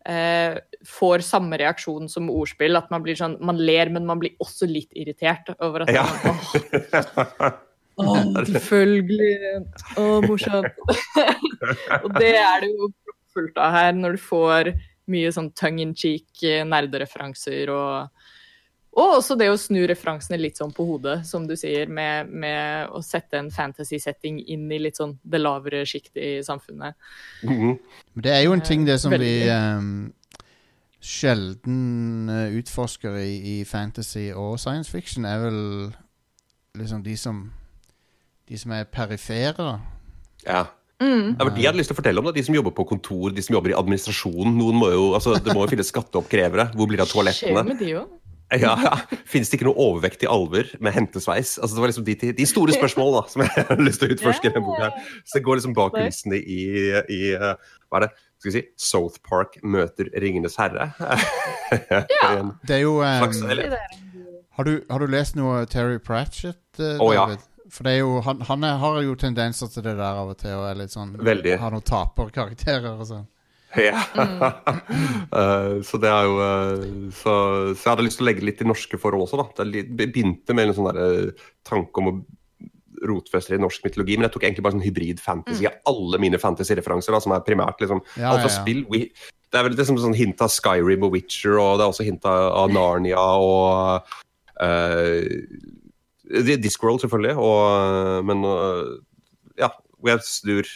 eh, får samme reaksjon som ordspill. At man blir sånn Man ler, men man blir også litt irritert over at
Ja.
åh, åh, selvfølgelig. Å, morsomt. Og det er det jo fullt av her, når du får mye sånn tongue in cheek eh, nerdereferanser og og også det å snu referansene litt sånn på hodet, som du sier, med, med å sette en fantasy-setting inn i litt sånn det lavere sjiktet i samfunnet.
Mm
-hmm. det er jo en ting det som vi
Veldig.
ehm, sjelden eh, utforsker i, i fantasy og science fiction, er vel liksom de som De som er perifere, da.
Ja.
Mm.
Ja, de hadde lyst til å fortelle om det, de som jobber på kontor, de som jobber i administrasjon. Noen må jo, altså, Det må jo finnes skatteoppkrevere. Hvor blir det av
Skjer
toalettene?
med de også.
Ja, ja. Finnes det ikke noe overvektig alver med hentesveis? Altså, det var liksom de, de store spørsmålene da, som jeg har lyst til å utforske i denne boka. her. Så det går liksom bak kulissene i, i eh, Hva er det? Skal vi si South Park møter Ringenes herre.
Ja.
Det er jo um,
slags, eller,
har, du, har du lest noe Terry Pratchett, David?
Å, ja.
For det er jo, han, han er, har jo tendenser til det der av og til, og er litt sånn
Veldig.
Har noen taperkarakterer og sånn.
ja. uh, så det er jo uh, så, så jeg hadde lyst til å legge litt i norske forhold også, da. Det begynte med en sånn der, eh, tanke om å rotfeste det i norsk mytologi, men jeg tok egentlig bare sånn hybrid fantasy. Alle mine fantasy-referanser, som er primært liksom
Ja,
alt fra
ja, ja.
spill we, Det er vel liksom sånn hint av Skyrim og Witcher, og det er også hint av, av Narnia og uh, Discworld, selvfølgelig, og, men eh, ja, hvor jeg snur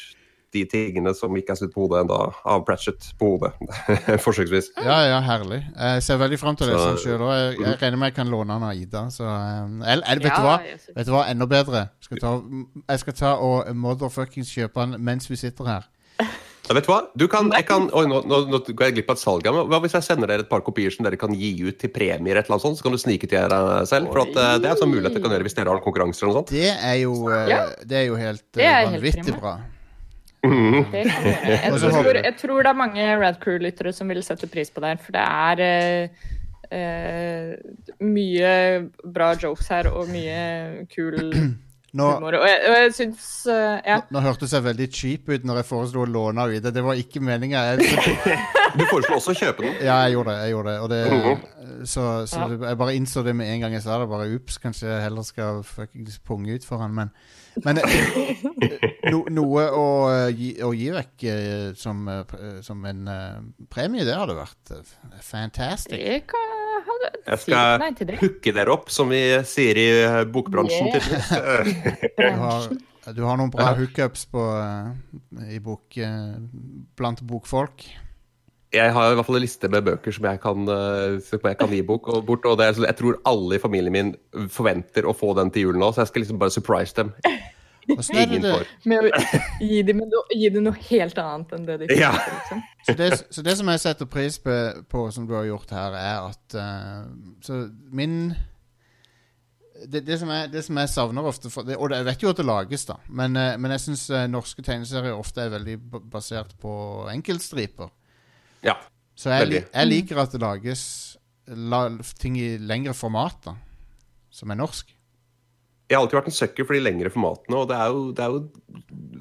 de tingene som ikke er snudd på hodet ennå, av Pratchett på hodet. Forsøksvis.
Ja, ja, herlig. Jeg ser veldig fram til
det
sånn sjøl òg. Jeg, jeg regner med jeg kan låne den av Ida. Så, um, eller, eller, vet, du hva? vet du hva? Enda bedre. Skal ta, jeg skal ta og motherfuckings kjøpe den mens vi sitter her.
Ja, vet du hva? Du kan, jeg kan, oi, nå, nå, nå går jeg glipp av et salg. men Hva hvis jeg sender dere et par kopier som dere kan gi ut til premier, et eller annet sånt, så kan du snike til dere selv? For at, eh, Det er en sånn mulighet dere kan gjøre hvis dere har konkurranser eller noe sånt.
Det er jo, eh, det er jo helt
Det
eh,
er
vanvittig bra.
Mm.
Det kan vi gjøre. Jeg tror, jeg tror det er mange Rad Crew-lyttere som vil sette pris på det her, for det er eh, eh, mye bra jokes her, og mye kul
Nå,
humor. Og jeg, og jeg syns uh, Ja.
nå, nå hørtes jeg veldig cheap ut når jeg foreslo å låne av Ida. Det var ikke meninga.
Du foreslo også å kjøpe den.
ja, jeg gjorde det. jeg gjorde det, og det. Så, så
Ja.
jeg bare innså det med en gang jeg sa det. Bare ups, kanskje jeg heller skal fuckings punge ut for han, men Men eh, no, noe å, eh, gi, å gi vekk som, som en premie, det hadde vært fantastic.
Det kan
Jeg skal hooke dere opp, som vi sier i eh, bokbransjen.
Yeah.
Du har, du har noen bra hookups eh, i bok, eh, blant bokfolk.
Jeg har i hvert fall en liste med bøker som jeg kan, eh, som jeg kan gi bok og bort. Og det er, jeg tror alle i familien min forventer å få den til jul nå, så jeg skal liksom bare surprise dem.
Åssen er det det?
Med å gi dem, noe, gi dem noe helt annet enn det de fikk.
Ja.
Liksom.
Så det, så det som jeg setter pris på, på som du har gjort her, er at uh, Så min det, det, som jeg, det som jeg savner ofte for, det, Og jeg vet jo at det lages, da, men, uh, men jeg syns norske tegneserier ofte er veldig basert på enkeltstriper.
Ja.
Så jeg,
Veldig.
jeg liker at det lages la, ting i lengre format, da. Som er norsk.
Jeg har alltid vært en sucker for de lengre formatene. og det er, jo, det er jo,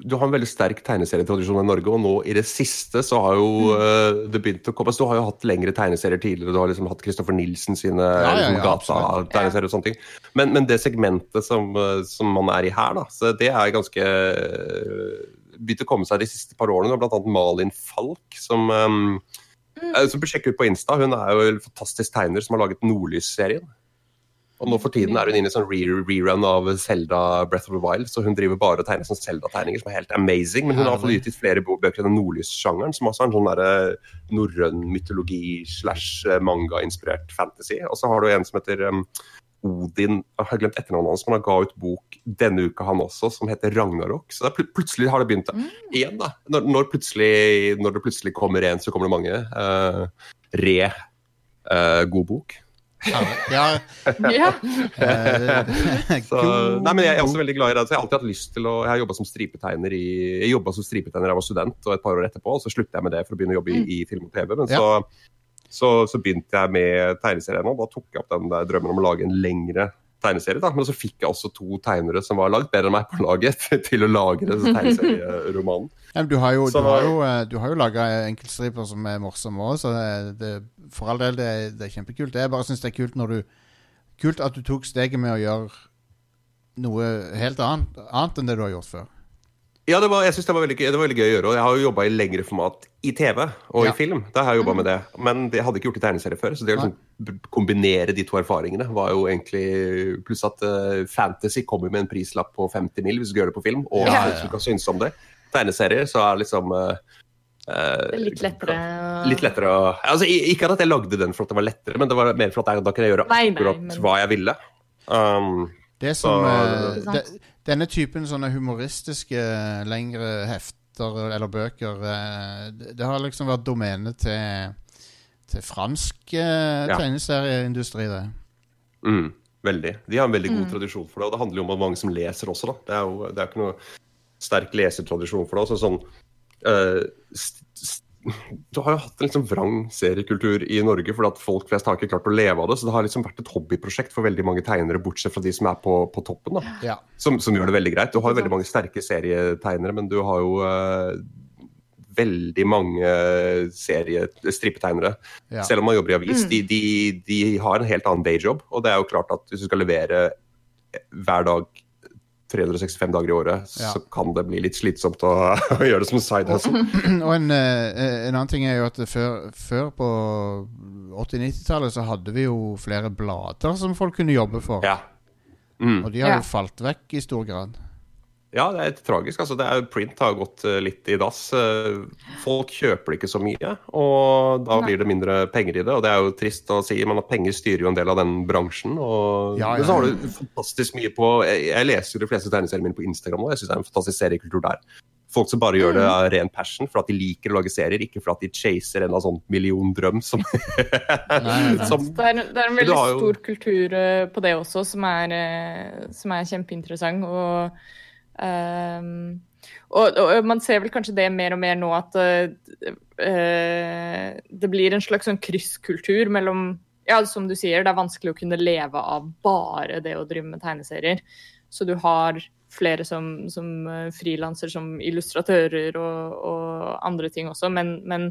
Du har en veldig sterk tegneserietradisjon i Norge, og nå i det siste så har jo uh, det begynt å komme Du har jo hatt lengre tegneserier tidligere. Du har liksom hatt Christopher Nilsen sine ja, ja, ja, gata-tegneserier og sånne ting. Men, men, det segmentet som, som, man er i her, da, så det er ganske begynt å komme seg de siste par årene. Blant annet Malin Falk, som um, som bør sjekke ut på Insta. Hun er jo en fantastisk tegner som har laget Nordlys-serien. Og nå for tiden er hun inne i sånn rerun av Zelda Breath of the Wild, så hun driver bare og tegner sånn Zelda-tegninger som er helt amazing. Men hun har fått utgitt flere bøker i den nordlyssjangeren, som også er en sånn derre norrøn mytologi slash eh, manga-inspirert fantasy. Og så har du en som heter um, Odin Jeg har glemt etternavnet hans, men han ga ut bok denne uka, han også, som heter Ragnarok. Så pl plutselig har det begynt mm. igjen, da. Når, når, når, det plutselig kommer en, så kommer det mange. Uh, re uh, god bok.
Ja.
ja. så, nei, men jeg er også veldig glad i det. Så jeg har alltid hatt lyst til å Jeg har jobba som stripetegner i Jeg jobba som stripetegner da jeg var student, og et par år etterpå, og så sluttet jeg med det for å begynne å jobbe i, mm. i film og TV. Men så, så, så, begynte jeg med tegneserien, og da tok jeg opp den der drømmen om å lage en lengre tegneserie. da, Men så fikk jeg også to tegnere som var langt bedre enn meg på laget, til å lage denne tegneserieromanen.
Ja, du har jo, så, du har jo, eh, du jo laga enkeltstriper som er morsomme òg, så det, det, for all del, det, det, er kjempekult. Jeg bare syns det er kult når du Kult at du tok steget med å gjøre noe helt annet, annet enn det du har gjort før.
Ja, det var, jeg synes det var, veldig, det var veldig gøy å gjøre. og Jeg har jo jobba i lengre format i TV og ja. i film. Da har jeg mm. med det. Men jeg hadde ikke gjort det i tegneserie før. Så det å liksom kombinere de to erfaringene var jo egentlig Pluss at uh, Fantasy kommer med en prislapp på 50 mil hvis du gjør det på film. Og ja, ja, ja. synes om det. Tegneserier så er liksom uh,
litt lettere
Litt lettere å altså, Ikke at jeg lagde den for at det var lettere, men det var mer for at jeg, da kunne jeg gjøre akkurat men... hva jeg ville. Um,
det som så, uh, det, denne typen sånne humoristiske lengre hefter eller bøker eh, Det har liksom vært domenet til, til fransk eh, ja. tegneserieindustri, det.
Mm, veldig. De har en veldig god mm. tradisjon for det, og det handler jo om mange som leser også. Da. Det er jo det er ikke noe sterk lesertradisjon for det. Altså, sånn, uh, st st du har jo hatt en liksom vrang seriekultur i Norge, fordi at folk flest har ikke klart å leve av det. Så det har liksom vært et hobbyprosjekt for veldig mange tegnere, bortsett fra de som er på, på toppen. da, ja. som, som, gjør det veldig greit. Du har jo veldig mange sterke serietegnere, men du har jo uh, veldig mange seriestrippetegnere. Ja. Selv om man jobber i avis. Mm. De, de, de, har en helt annen dayjob, og det er jo klart at hvis du skal levere hver dag 365 dager i året, ja. så kan det bli litt slitsomt å, å gjøre det som side hustle.
Og en, eh, en, annen ting er jo at før, før på 80-90-tallet så hadde vi jo flere blader som folk kunne jobbe for.
Ja.
Mm. Og de har jo falt vekk i stor grad.
Ja, det er tragisk. altså det er, Print har gått eh, litt i dass. Eh, folk kjøper det ikke så mye, og da blir det mindre penger i det. Og det er jo trist å si, men at penger styrer jo en del av den bransjen. Og ja, ja. så har du fantastisk mye på Jeg, jeg leser jo de fleste tegneseriene mine på Instagram nå, jeg syns det er en fantastisk seriekultur der. Folk som bare gjør det mm. av ren passion for at de liker å lage serier, ikke for at de chaser en av sånn milliondrøm som,
som det, er, det, er, en veldig stor kultur eh, på det også, som er, som er kjempeinteressant. og Um, og, og, man ser vel kanskje det mer og mer nå at uh, det blir en slags sånn krysskultur mellom Ja, som du sier, det er vanskelig å kunne leve av bare det å drive med tegneserier. Så du har flere som, som eh, frilanser, som illustratører og, og, andre ting også, men, men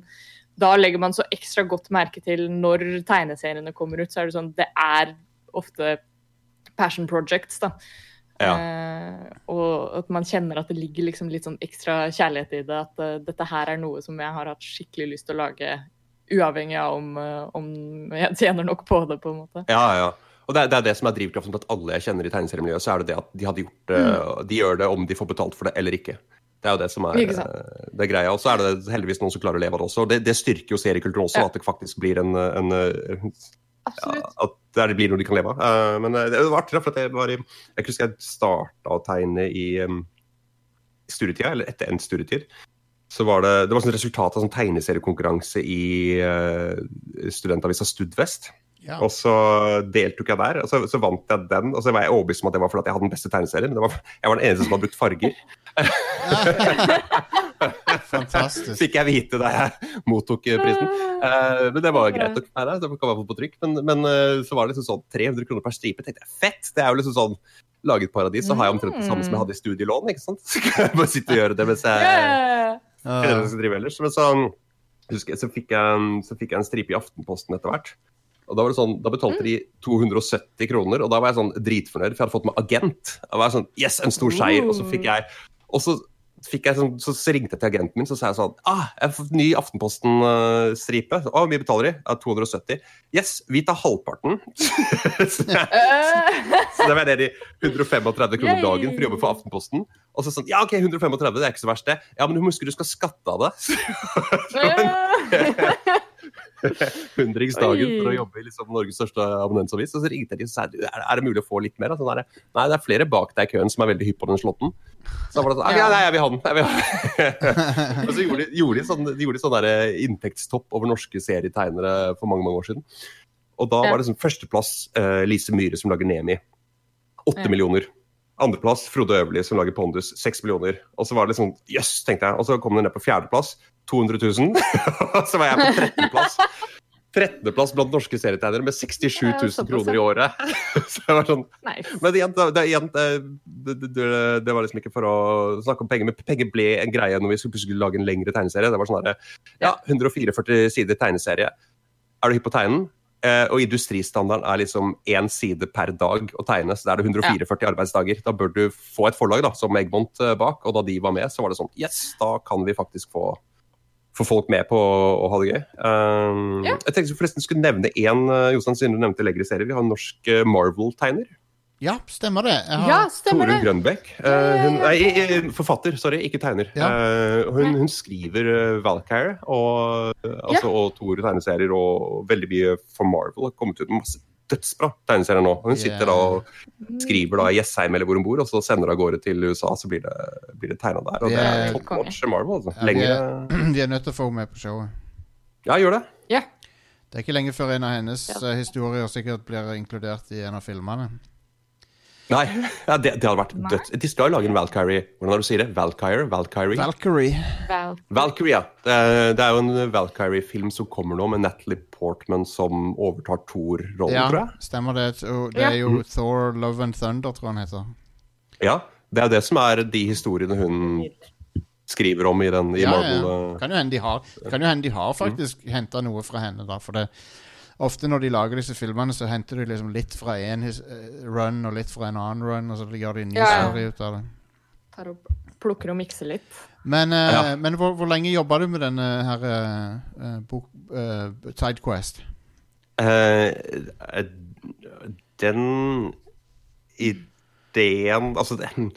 da legger man så ekstra godt merke til når tegneseriene kommer ut, så er det sånn Det er ofte passion projects, da. Ja. Eh, og at man kjenner at det ligger liksom litt sånn ekstra kjærlighet i det. At uh, dette her er noe som jeg har hatt skikkelig lyst til å lage, uavhengig av om, uh, om jeg tjener nok på det. på en måte.
Ja, ja. Og det det er det som er drivkraften til at alle jeg kjenner i tegneseriemiljøet, så er det det at de hadde gjort det, mm. de gjør det om de får betalt for det eller ikke. Det er jo det som er det er greia. Og så er det heldigvis noen som klarer å leve av det også. Og det, det styrker jo seriekulturen også, ja. at det faktisk blir en, en, ja, at det blir noe de kan leve av. Uh, men uh, det var artig, for jeg var i Jeg husker jeg starta å tegne i um, studietida, eller etter endt studietid. Så var det, det var sånn resultat av sånn tegneseriekonkurranse i uh, studentavisa Studvest. Ja. Og så deltok jeg der, og så, så, vant jeg den. Og så var jeg overbevist om at det var fordi jeg hadde den beste tegneserien. Men var, jeg var den eneste som hadde brukt farger.
Fantastisk.
Fikk jeg vite da jeg mottok prisen. Uh, men det var greit nok. Nei, det kan være på trykk. Men, men uh, så var det liksom sånn 300 kroner per stripe. tenkte jeg, Fett! Det er jo liksom sånn laget paradis, så har jeg omtrent det samme som jeg hadde i studielån. ikke sant? Så kan jeg bare sitte og gjøre det mens jeg
Yeah.
jeg driver ellers. Men så, husker jeg, så, fikk jeg en, så fikk jeg en stripe i Aftenposten etter hvert. Og Da var det sånn, da betalte de 270 kroner, og da var jeg sånn dritfornøyd, for jeg hadde fått meg agent. Jeg var sånn, yes, En stor seier. Og så fikk jeg og så fikk jeg sånn, så ringte jeg til agenten min så sa jeg sånn ah, jeg har fått ny Aftenposten-stripe. Å, hvor mye betaler de? Ja, 270. Yes, vi tar halvparten. så så da var jeg nede i 135 kroner dagen for å jobbe for Aftenposten. Og så sånn, ja ok, 135, det er ikke så verst det. Ja, men du husker du skal skatte av det.
eh.
Hundringsdagen for å jobbe i liksom Norges største abonnentsavis. Og så ringte jeg de og sa er, er det mulig å få litt mer? Sånn der, Nei, det er flere bak deg i køen som er veldig hypp på den slåtten. Så var det sånn, ja, nei, jeg vil ha den. Jeg vil ha den. og så gjorde de, gjorde de sånn, de gjorde sånn der inntektstopp over norske serietegnere for mange mange år siden. Og da var det sånn førsteplass uh, Lise Myhre som lager Nemi. Åtte
Ja.
millioner. Andreplass Frode Øverli som lager Pondus. Seks millioner. Og så var det liksom Jøss, tenkte jeg. Og så kom den ned på fjerdeplass. 200 000. Og så var jeg på trettendeplass. Trettendeplass blant norske serietegnere med 67 000 kroner i året. Så jeg var sånn
Nice.
men igjen, det, det, igjen det, det, det, det var liksom ikke for å snakke om penger, men penger ble en greie når vi skulle lage en lengre tegneserie. Det var sånn her, ja, 144 sider tegneserie. Er du hypp på tegnen? Eh, og industristandarden er liksom én side per dag å tegne, så da er det 144 arbeidsdager. Da bør du få et forlag da, som Egmont eh, bak, og da de var med, så var det sånn Yes, da kan vi faktisk få, få folk med på å ha det gøy. Um,
Ja.
Jeg tenkte forresten skulle nevne én, Jostein, siden du nevnte lengre serier. Vi har en norsk Marvel-tegner.
Ja, stemmer det. Jeg har,
Ja, stemmer
Torunn. Grønbekk. Eh, hun, nei, eh, forfatter, sorry, ikke tegner.
Ja.
Uh, hun, hun skriver uh, Valkyrie og, altså, ja. og Tore tegneserier og veldig mye for Marvel. Har kommet ut med masse dødsbra tegneserier nå. Hun sitter da og skriver da i Jessheim eller hvor hun bor, og så sender hun av gårde til USA, så blir det, blir det tegna der. Og det er
Det er-
top notch Marvel. Altså.
Ja, vi er- vi er nødt til å få henne med på showet.
Ja, gjør det.
Yeah.
Det er ikke lenge før en av hennes
Ja.
eh, historier sikkert blir inkludert i en av filmene.
Nei, ja, det, det hadde vært dødt. De skal jo lage en Valkyrie Hvordan har du sier det? Valkyrie? Valkyrie?
Valkyrie.
Valkyrie, ja. Det er, det er jo en Valkyrie-film som kommer nå, med Natalie Portman som overtar Thor-rollen,
Ja,
tror jeg.
stemmer det. Det er jo Thor Love and Thunder, tror jeg han heter.
Ja, Det er det som er de historiene hun skriver om i den i
Ja,
Marvel.
ja.
eh.
Kan jo hende de har, kan jo hende de har faktisk henta noe fra henne, da. For det ofte når de lager disse filmene, så henter de liksom litt fra en eh, run og litt fra en annen run, og så gjør de en ny
Ja, ja.
story ut av det.
Tar opp, plukker og mikser litt.
Men, uh,
Ja.
men hvor, hvor lenge jobba du med denne her eh, bok, uh, Sidequest?
Eh, eh, den ideen Altså, den,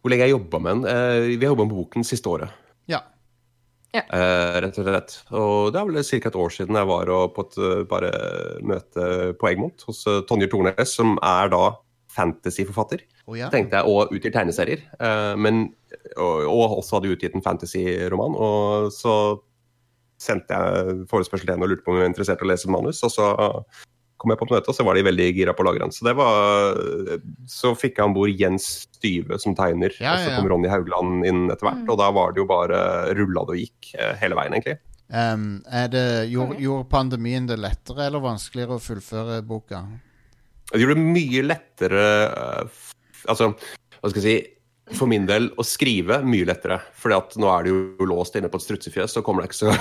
hvor lenge jeg jobba med den? Vi har jobba med boken siste året.
Ja.
Uh, rett og slett. Og det er vel ca. et år siden jeg var og på et eh, bare møte på Egmont hos eh, Tonje Tornes, som er da fantasyforfatter.
Oh, ja.
tenkte jeg, og utgir tegneserier. Uh, men, og, og også hadde utgitt en fantasy-roman. Og så sendte jeg forespørsel til henne og lurte på om hun var interessert i å lese manus. Og så kom jeg på et møte, og så var de veldig gira på å lage den. Så, det var, så fikk jeg om bord Jens Styve som tegner,
Ja,
og så kom Ronny Haugland inn etter hvert.
Mm.
Og da var det jo bare rulla det og gikk eh, hele veien, egentlig.
Um, er det, gjorde, gjorde pandemien det lettere eller vanskeligere å fullføre boka?
Det gjorde det mye lettere eh, Altså, hva skal jeg si For min del å skrive mye lettere. Fordi at nå er det jo låst inne på et strutsefjøs, så kommer det ikke så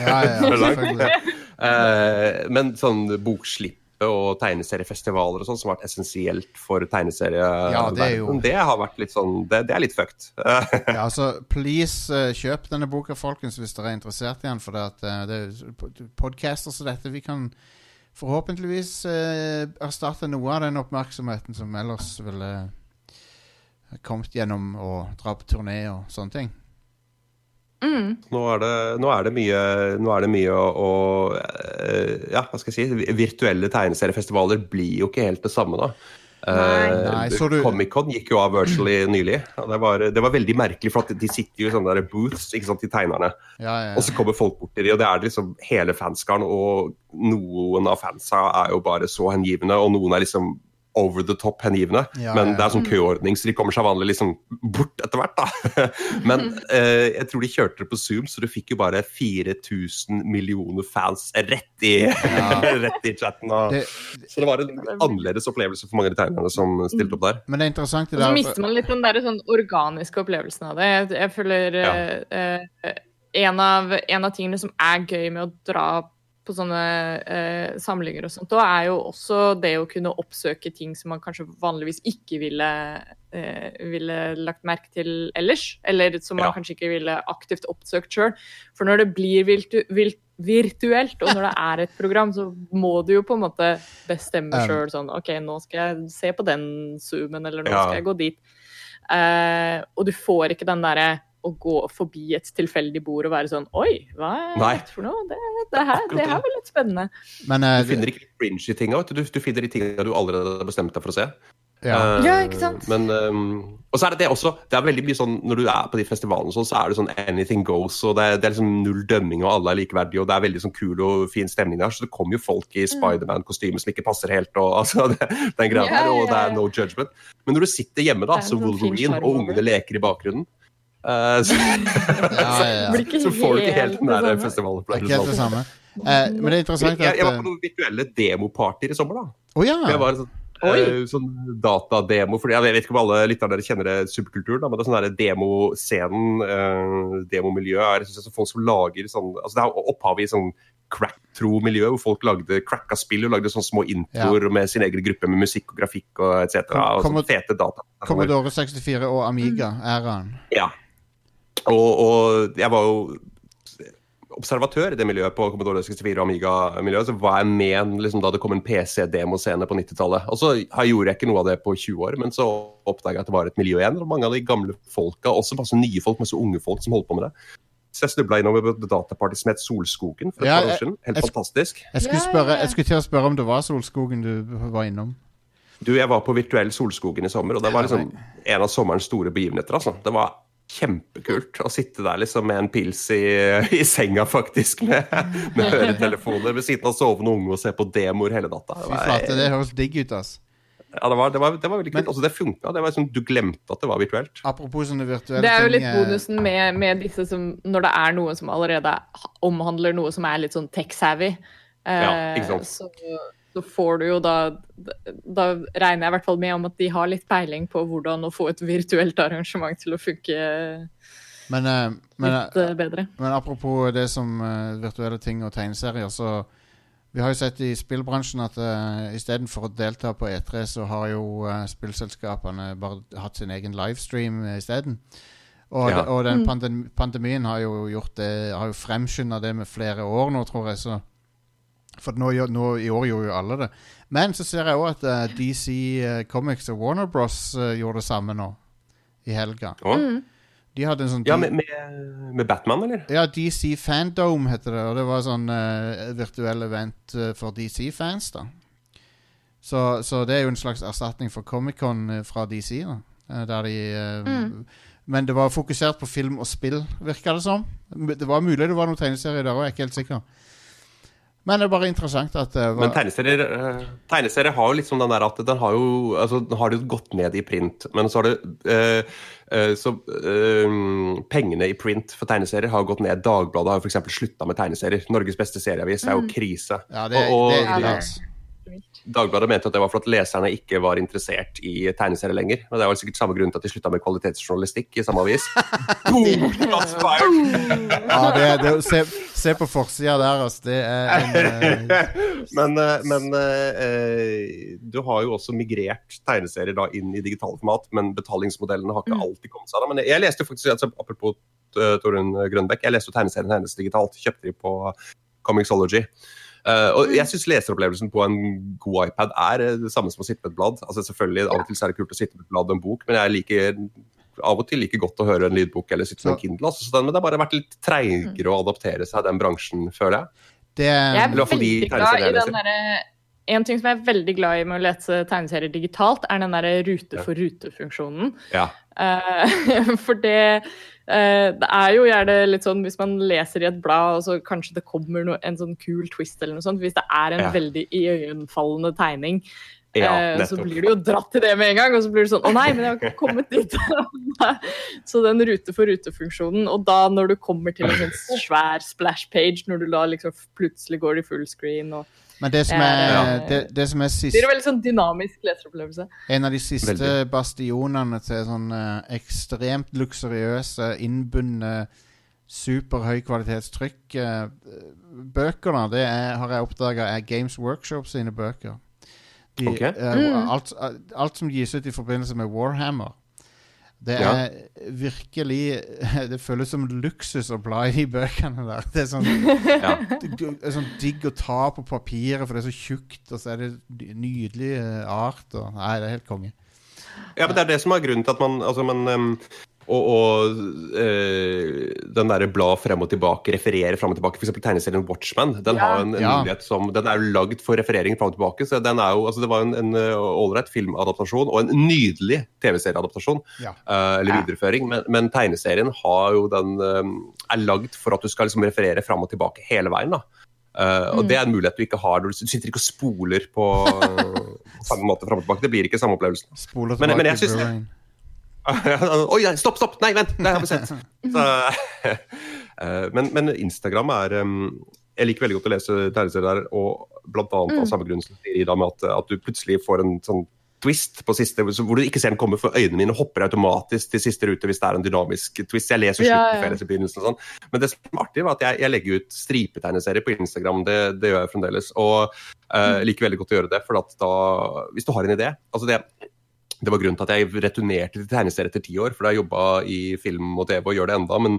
Ja, ja,
Så langt.
selvfølgelig.
Eh, Men sånn bokslippe og tegneseriefestivaler og sånn, som har vært essensielt for tegneserieverdenen.
Ja, det
Det har vært litt sånn Det, det er litt fucked. Eh,
Ja, altså, please eh, kjøp denne boka, folkens, hvis dere er interessert i den. For det, at, eh, det er podcaster som dette Vi kan forhåpentligvis eh, erstatte noe av den oppmerksomheten som ellers ville kommet gjennom å dra på turné og sånne ting.
Mm.
Nå er det, nå er det mye, nå er det mye å, å eh, Ja, hva skal jeg si? Virtuelle tegneseriefestivaler blir jo ikke helt det samme, da.
Nei.
Nei, du-
Comic-Con gikk jo av virtually nylig. og Det var, det var veldig merkelig, for at de sitter jo i sånne der booths, ikke sant, de tegnerne.
Ja, ja.
Og så kommer folk bort til dem, og det er liksom hele fanskaren. Og noen av fansa er jo bare så hengivne, og noen er liksom over the top hengivne.
Ja,
men
ja.
det er sånn køordning, så de kommer seg vanlig liksom bort etter hvert. da. Men eh, jeg tror de kjørte det på Zoom, så du fikk jo bare 4000 millioner fans rett i, rett i chatten. Og,
Det,
så det var en annerledes opplevelse for mange av de tegnerne som stilte opp der.
men det er interessant det
Og så mister man litt den der sånn organiske opplevelsen av det. Jeg, jeg føler
Ja.
eh, eh, en, av, en av tingene som er gøy med å dra på sånne eh, samlinger og sånt, da er jo også det å kunne oppsøke ting som man kanskje vanligvis ikke ville, eh, ville lagt merke til ellers. Eller som man
Ja.
kanskje ikke ville aktivt oppsøkt sjøl. For når det blir virtu, virtuelt, og når det er et program, så må du jo på en måte bestemme
Um.
sjøl sånn OK, nå skal jeg se på den zoomen, eller nå
Ja.
skal jeg gå dit. Eh, og du får ikke den derre å gå forbi et tilfeldig bord og være sånn Oi, hva er
Nei.
dette for noe? Det, det, her, det her var litt spennende.
Men uh,
Du finner ikke cringy tinga, vet du. Du finner de tinga du allerede har bestemt deg for å se.
ja.
uh,
Ja, ikke sant?
Men, um, og så er det det også. Det er veldig mye sånn, Når du er på de festivalene, sånn, så er det sånn anything goes. og Det er, det er liksom null dømming, og alle er likeverdige. og Det er veldig sånn kul og fin stemning der. Så det kommer jo folk i Spiderman-kostyme som ikke passer helt. og altså, det, den greia
Mm. Ja,
der, og det
ja,
er no judgment. Men når du sitter hjemme da, som
sånn
Wolverine, og ungene leker i bakgrunnen, eh, så,
Ja, ja, ja.
Så får du ikke helt den der.
Er
festivalopplevelsen.
Eh, men det er interessant at
jeg var
eh,
på noen virtuelle demopartyer i sommer. da.
Oh, ja!
Det var en sånn,
uh,
eh, sånn datademo. Fordi jeg vet ikke om alle lytterne dere kjenner det subkulturen, da, men det er sånn demoscenen, uh, demomiljøet, er jeg er folk som lager sånn altså Det er opphavet i sånn crack-tro-miljø, hvor folk lagde cracka spill og lagde sånne små introer med sin egen gruppe med musikk og grafikk og etc. Og sånne fete data.
Commodore 64 og Amiga-æraen.
Ja. Og, og jeg var jo observatør i det miljøet på Commodore 64 og Amiga-miljøet. Så var jeg med liksom, da det kom en PC-demoscene på 90-tallet. Og så gjorde jeg ikke noe av det på 20 år, men så oppdaga jeg at det var et miljø igjen. Og mange av de gamle folka, også masse nye folk, masse unge folk som holdt på med det. Så jeg snubla innover et dataparty som het Solskogen for et
Ja,
par år siden. Helt
jeg-
fantastisk.
Jeg skulle, spørre, jeg skulle til å spørre om det var Solskogen du var innom.
Du, jeg var på virtuell Solskogen i sommer, og det var liksom en av sommerens store begivenheter. altså. Det var kjempekult å sitte der liksom med en pils i, i senga, faktisk, med, med høretelefoner ved siden av sovende unge og se på demoer hele natta. Det var,
flate, det høres digg ut, ass.
ja, det var, det var, det var veldig kult. Altså, det funka. Det liksom, du glemte at det var virtuelt.
Apropos sånne virtuelle
Det er jo litt
eh,
bonusen med, med disse som Når det er noe som allerede omhandler noe som er litt sånn tech-savvy,
Ja, ikke
eh,
sant.
så, så får du jo da Da regner jeg i hvert fall med om at de har litt peiling på hvordan å få et virtuelt arrangement til å funke
Men, eh, men,
litt eh, bedre.
men apropos det som eh, virtuelle ting og tegneserier, så Vi har jo sett i spillbransjen at uh, istedenfor å delta på E3, så har jo uh, spillselskapene bare hatt sin egen livestream uh, isteden. Og,
Ja.
og den pandem pandemien har jo gjort det Har jo fremskynda det med flere år nå, tror jeg. Så For nå, nå, i år gjorde jo alle det. Men så ser jeg òg at uh, DC uh, Comics og Warner Bros uh, gjorde det samme nå. I helga.
Mm.
De hadde en sånn
ja med, med, Batman, eller?
ja, DC Fandome heter det, og det var sånn uh, virtuell event eh, for DC-fans, da. Så, så det er jo en slags erstatning for Comic-Con eh, fra DC, da. eh, der de mm. Men det var fokusert på film og spill, virka det som. Det var mulig det var noen tegneserier der òg, jeg er ikke helt sikker. Men det er bare interessant at var
Men tegneserier, eh, tegneserier har jo litt den der at den har jo altså, den har det jo gått ned i print. Men så har det eh, eh, Så eh, pengene i print for tegneserier har gått ned. Dagbladet har jo f.eks. slutta med tegneserier. Norges beste serieavis er jo krise.
Ja, det,
Og- og-
det er
det,
er,
det-.
Dagbladet mente at det var for at leserne ikke var interessert i tegneserier lenger. Og det var sikkert samme grunn til at de slutta med kvalitetsjournalistikk i samme avis. Boom!
Ja, det, det, se, se på forsida der, altså. Det er en uh...
Men, eh, men uh, du har jo også migrert tegneserier da inn i digitale format, men betalingsmodellene har ikke alltid kommet seg da. Men jeg leste jo faktisk, altså, apropos uh, Torunn Grønbekk, jeg leste jo tegneserien hennes digitalt. Kjøpte de på Comixology. Uh, og jeg syns leseropplevelsen på en god iPad er eh, det samme som å sitte med et blad. Altså selvfølgelig, Av og til er det kult å sitte med et blad og en bok, men jeg liker av og til like godt å høre en lydbok eller sitte med en Kindle. Altså, så den, men det har bare vært litt treigere å adaptere seg den bransjen, føler jeg.
Det
Jeg
er
veldig glad i den derre En ting som jeg er veldig glad i med å lese tegneserier digitalt, er den der rute for rute-funksjonen.
Ja.
Uh, for det eh, Det er jo gjerne litt sånn hvis man leser i et blad, og så kanskje det kommer noe, en sånn kul twist eller noe sånt. Hvis det er en
Ja.
veldig iøynefallende tegning,
Ja,
Eh, så blir du jo dratt til det med en gang, og så blir du sånn Å nei, men jeg har ikke kommet dit. så den rute for rute-funksjonen, og da når du kommer til en sånn svær splash page, når du da liksom plutselig går i full screen og
Men det som er,
ja.
det, det som er
Det er en veldig sånn dynamisk leseropplevelse.
en av de siste
Veldig.
bastionene til sånn eh, ekstremt luksuriøse, innbundne, superhøykvalitetstrykk kvalitetstrykk bøker, da, det er, har jeg oppdaga er Games Workshop sine bøker. De,
okay.
eh,
Mm.
alt, alt som gis ut i forbindelse med Warhammer. Det
Ja.
er virkelig Det føles som luksus å bla i de bøkene der. Det er sånn
Ja.
det er sånn digg å ta på papiret, for det er så tjukt, og så er det nydelig eh, art. Og, nei, det er helt konge.
Ja, men det er det som er grunnen til at man altså man, em, og, og øh, den derre bla frem og tilbake, referere frem og tilbake. F.eks. tegneserien Watchman. Den
Ja.
har en, en
Ja.
mulighet som Den er jo lagd for referering frem og tilbake. så den er jo, altså Det var en, en eh, ålreit filmadaptasjon og en nydelig TV-serieadaptasjon.
Ja.
eh, eller
Ja.
videreføring. Men, men tegneserien har jo den em, er lagd for at du skal liksom referere frem og tilbake hele veien. da. Uh, og
Mm.
det er en mulighet du ikke har. Du sitter ikke og spoler på eh, samme måte frem og tilbake. Det blir ikke samme opplevelsen.
Spoler
Men-
tilbake
men jeg synes. Oi, stopp, stopp! Nei, vent! Det har vi sett. Så, eh, men, men Instagram er Jeg liker veldig godt å lese tegneserier der, og blant annet av
Mm.
samme grunn som Ida, med at, at du plutselig får en sånn twist på siste, hvor du ikke ser den komme, for øynene mine hopper automatisk til siste rute hvis det er en dynamisk twist. Jeg leser slutten
ja.
før jeg leser begynnelsen og sånn. Men det som er artig, var at jeg, jeg legger ut stripetegneserier på Instagram. Det, det gjør jeg fremdeles. Og eh, jeg liker veldig godt å gjøre det, for da Hvis du har en idé altså det det var grunnen til at jeg returnerte til tegneserier etter ti år, for da har jeg jobba i film og TV og gjør det enda, men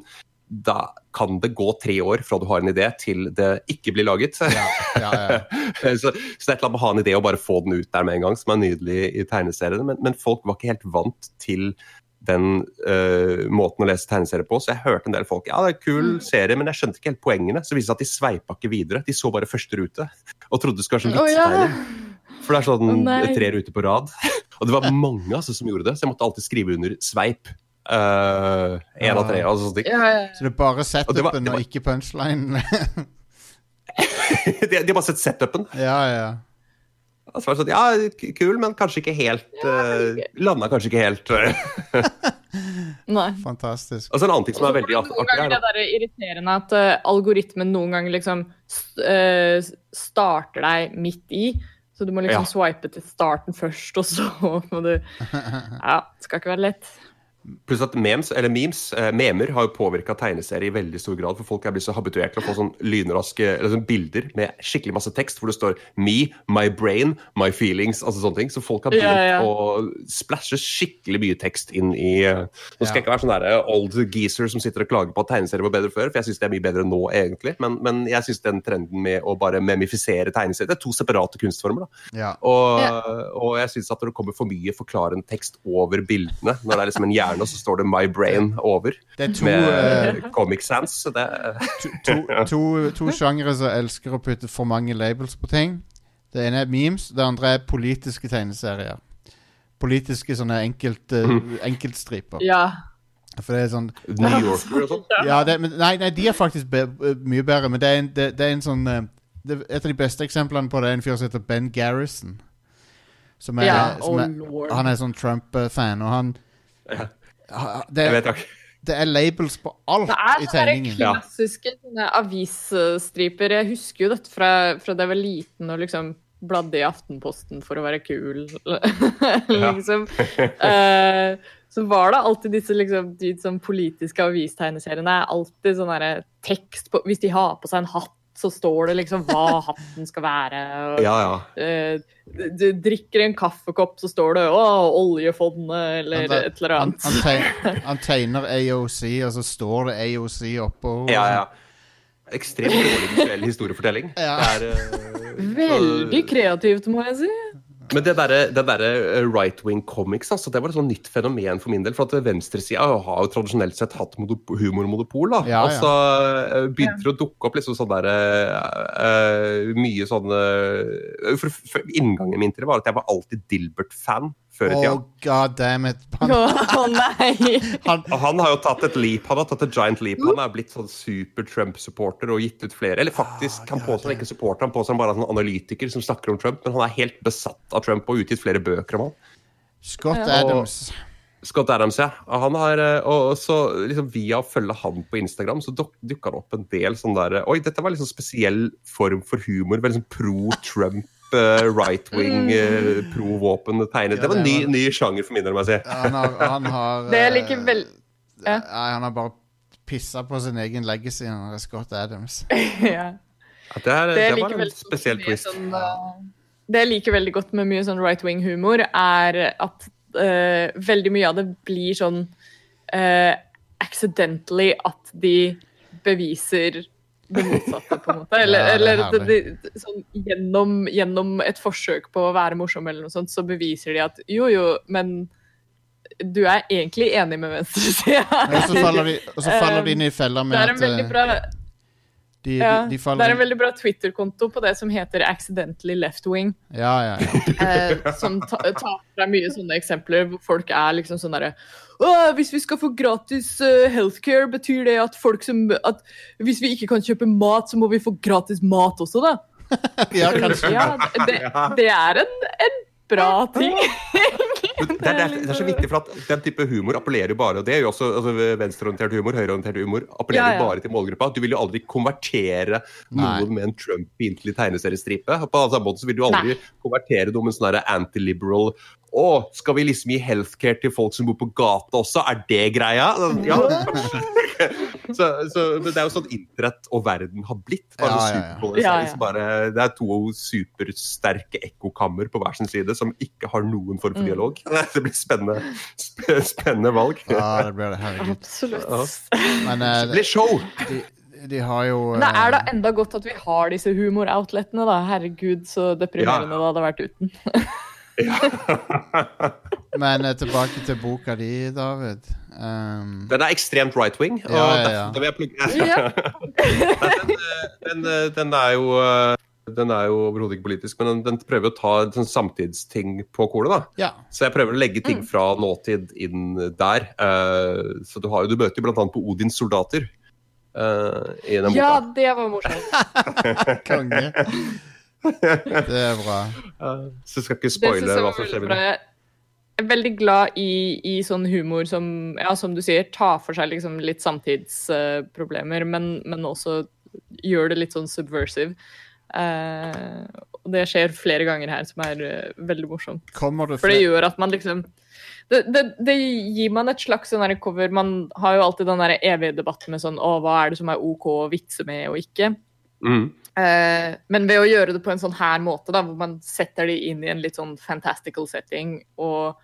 da kan det gå tre år fra du har en idé til det ikke blir laget.
Ja, ja, ja.
så, så det er et eller annet med å ha en idé og bare få den ut der med en gang, som er nydelig i tegneseriene. Men, men folk var ikke helt vant til den uh, måten å lese tegneserier på. Så jeg hørte en del folk ja, det er en kul serie, men jeg skjønte ikke helt poengene. Så viste det seg at de sveipa ikke videre. De så bare første rute og trodde det skulle være sånn
Å ja!
For det er sånn
oh,
tre ruter på rad. Og det var mange altså, som gjorde det, så jeg måtte alltid skrive under sveip. Én av tre. Altså,
ja.
Så det er bare
det
setupen
det
og ikke punchline?
de, de har bare sett setupen.
ja, ja.
Altså, sånn, ja, kul, men kanskje ikke helt uh, Landa kanskje ikke helt øh.
Nei.
Fantastisk.
Altså En annen ting som er veldig
Noen ganger
er
det irriterende at uh, algoritmen noen ganger liksom eh, starter deg midt i. Så du må liksom
Ja.
swipe til starten først, og så må du Ja, det skal ikke være lett.
Pluss at memes, eller memes, eh, memer har jo påvirka tegneserier i veldig stor grad. For folk er blitt så habituert til å få sånn lynraske eller sånn bilder med skikkelig masse tekst hvor det står 'me, my brain, my feelings'. altså sånne ting. Så folk har begynt
Ja, ja.
å splæsje skikkelig mye tekst inn i eh, Nå skal jeg ikke være sånn der eh, old geezer som sitter og klager på at tegneserier var bedre før, for jeg syns det er mye bedre nå, egentlig. Men, men jeg syns den trenden med å bare memifisere tegneserier Det er to separate kunstformer. da.
Ja.
Og, og jeg syns at når det kommer for mye forklarende tekst over bildene, når det er liksom en hjerne, og så står det 'My Brain' over
Det er to,
med
uh,
Comic Sans, så det
to, to, to sjangere som elsker å putte for mange labels på ting. Det ene er memes, det andre er politiske tegneserier. Politiske sånne enkelt, uh, enkeltstriper.
Ja.
For det er sånn
New Yorker og sånn.
Ja, det, men, nei, nei, de er faktisk be, eh, mye bedre, men det er en, det, det er en sånn det, Et av de beste eksemplene på det er en fyr som heter Ben Garrison. Som er,
ja.
som
Oh
er
lord.
Han er sånn Trump-fan, og han
Ja.
Det,
Jeg vet ikke.
det er labels på alt
Det er sånne klassiske. Ja. avisstriper. Jeg husker jo dette fra, fra da jeg var liten og liksom bladde i Aftenposten for å være kul. liksom. uh, så var det alltid disse liksom, de sånn politiske avistegneseriene. er Alltid sånn tekst på Hvis de har på seg en hatt, så står det liksom hva hatten skal være. Og,
Ja, ja.
Uh, du, du drikker en kaffekopp, så står det 'Å, oljefondet', eller
da,
et eller annet.
han, han tegner AOC, og så står det AOC oppå.
ja, ja. Ekstremt dårlig visuell historiefortelling.
Ja.
Det er, uh,
Veldig kreativt, må jeg si.
Men det derre der eh, right wing comics altså, det var et sånn nytt fenomen for min del. For at venstresida har jo tradisjonelt sett hatt monop- humormonopol. da.
Ja, ja.
så eh, begynte å dukke opp liksom sånn derre uh, Mye sånn eh, for, for Inngangen min til det var at jeg var alltid Dilbert-fan før i tida.
Oh, god damn it.
Han,
Han,
nei!
han,
Og han har jo tatt et leap, han har tatt et giant leap. Han er blitt sånn super Trump-supporter og gitt ut flere. Eller faktisk, han påstår han ikke supporter, han påstår han bare er en analytiker som snakker om Trump, men han er helt besatt av Trump og utgitt flere bøker om han.
Scott
Ja.
Adams.
Scott Adams, ja. Og Han har, eh, og så liksom Via å følge han på Instagram, så duk- dukka det opp en del sånn der Oi, dette var liksom spesiell form for humor. Veldig sånn pro-Trump, eh, right-wing, eh, pro-våpen tegnet.
Ja,
Det var en ny, ny sjanger for min del, må jeg si.
Han har, han har
Det er likevel ja.
Nei, han har bare pissa på sin egen legacy, han er Scott Adams.
ja.
Det, er,
Det
det, var en spesiell twist.
Sånn, det jeg liker veldig godt med mye sånn right wing-humor, er at uh, veldig mye av det blir sånn uh, accidentally at de beviser det motsatte, på en måte. Eller,
Ja, det er
eller det, det, sånn, gjennom, gjennom et forsøk på å være morsom, eller noe sånt, så beviser de at jo, jo, men du er egentlig enig med venstresida.
Og så faller de, og så faller de inn i fella
Det
med
er en
at
veldig
eh,
bra
de,
ja,
de, de
Det er en veldig bra Twitter-konto på det som heter Accidentally Left Wing.
Ja, ja, ja.
Eh, som ta- tar fra mye sånne eksempler hvor folk er liksom sånn derre Hvis vi skal få gratis uh, healthcare, betyr det at folk som at Hvis vi ikke kan kjøpe mat, så må vi få gratis mat også, da?
ja kanskje.
Ja, det, det er en, en bra ting.
Det er, det, er, det er så viktig, for at den type humor appellerer jo bare og Det er jo også altså, venstreorientert humor, høyreorientert humor. Appellerer
Ja, ja.
bare til målgruppa. Du vil jo aldri konvertere
Nei.
noen med en Trump-fiendtlig tegneseriestripe. På samme måte så vil du aldri konvertere noe med en sånn anti-liberal Å, skal vi liksom gi healthcare til folk som bor på gata også? Er det greia? Ja, så, så, det er jo sånn internett og verden har blitt. Bare
Ja, ja, ja.
ja.
bare, det er to supersterke ekkokammer på hver sin side som ikke har noen form for
Mm.
dialog. Det blir spennende, sp spennende valg.
Ja, det blir det. Herregud.
Absolutt.
Men
Det
eh,
blir show!
de, de har jo
Men det er da
eh,
enda godt at vi har disse humoroutletene, da. Herregud, så deprimerende
Ja.
det hadde vært uten.
Men eh, tilbake til boka di, David. Um,
Den er ekstremt right-wing. og
Ja, ja, ja.
vil jeg plugge.
Ja.
den, den, eh, den er jo eh, den er jo overhodet ikke politisk, men den, den prøver å ta en sånn samtidsting på kornet. da.
ja.
Så jeg prøver å legge ting fra nåtid inn der. Uh, så du, har jo, du møter jo annet på Odins soldater uh, i den
ja,
boka.
det var morsomt.
Konge. Det er bra.
Så skal ikke spoile hva som skjer.
Jeg er veldig glad i, i sånn humor som, ja, som du sier, tar for seg liksom litt samtidsproblemer, men, men også gjør det litt sånn subversive. Uh, og det skjer flere ganger her, som er uh, veldig morsomt.
Det
For det gjør at man liksom det, det, det gir man et slags sånn cover Man har jo alltid den der evige debatten med sånn Å, hva er det som er OK å vitse med og ikke?
Mm.
Eh, men ved å gjøre det på en sånn her måte, da, hvor man setter de inn i en litt sånn fantastical setting, og,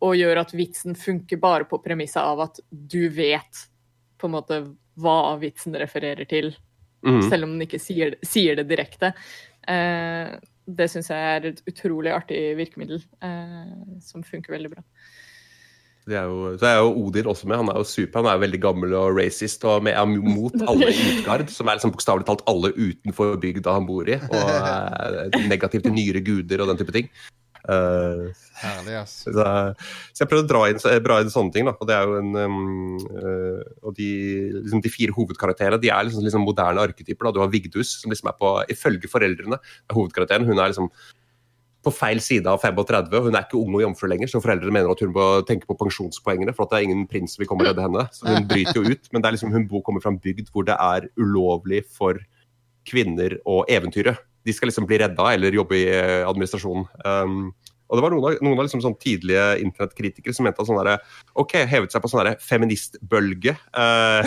og gjør at vitsen funker bare på premisset av at du vet på en måte hva vitsen refererer til,
Mm.
selv om den ikke sier, sier det direkte. Eh, det syns jeg er et utrolig artig virkemiddel, eh, som funker veldig bra.
Det er jo, så er jo Odin også med. Han er jo super, han er jo veldig gammel og racist og med, er mot alle i Utgard, som er liksom bokstavelig talt alle utenfor bygda han bor i. Og er negativ til nyere guder og den type ting. Uh,
Herlig, ass.
så, så jeg prøvde å dra inn, dra inn sånne ting. da, og det er jo en um, uh, og de, liksom de fire hovedkarakterene de er liksom, liksom moderne arketyper. da, Du har Vigdus, som liksom er på, ifølge foreldrene er hovedkarakteren. Hun er liksom på feil side av 35. og Hun er ikke ung og jomfru lenger, så foreldrene mener at hun må tenke på pensjonspoengene. For at det er ingen prins som vil komme og redde henne. Så hun bryter jo ut. Men det er liksom, hun kommer fra en bygd hvor det er ulovlig for kvinner å eventyre. De skal liksom bli redda eller jobbe i eh, administrasjonen. Um, og det var noen av, noen av liksom sånn tidlige internettkritikere som mente at sånn der, OK, hevet seg på sånn feministbølge. Uh,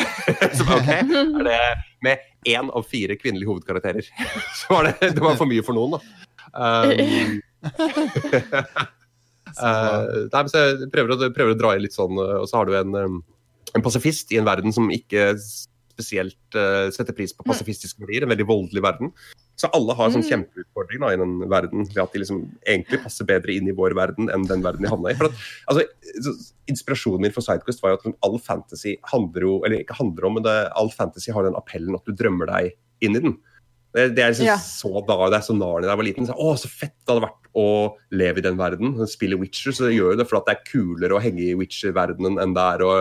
ok, er det med én av fire kvinnelige hovedkarakterer. så var det, det var for mye for noen, da. Um, uh, nei, så jeg prøver å, prøver å dra i litt sånn, eh, og så har du en, um, en pasifist i en verden som ikke spesielt uh, setter pris på pasifistiske verdier, en veldig voldelig verden. Så alle har sånn
Mm.
kjempeutfordring da, i den verden, ved at de liksom egentlig passer bedre inn i vår verden enn den verden de havna i. For at, altså, inspirasjonen min for Sidequest var jo at all fantasy handler jo, eller ikke handler om, men det, all fantasy har den appellen at du drømmer deg inn i den. Det, det er liksom
Ja.
så da, det er så Narnia da jeg var liten. Så, å, så fett det hadde vært å leve i den verden. Spille Witcher, så det gjør jo det for det er kulere å henge i Witcher-verdenen enn det er å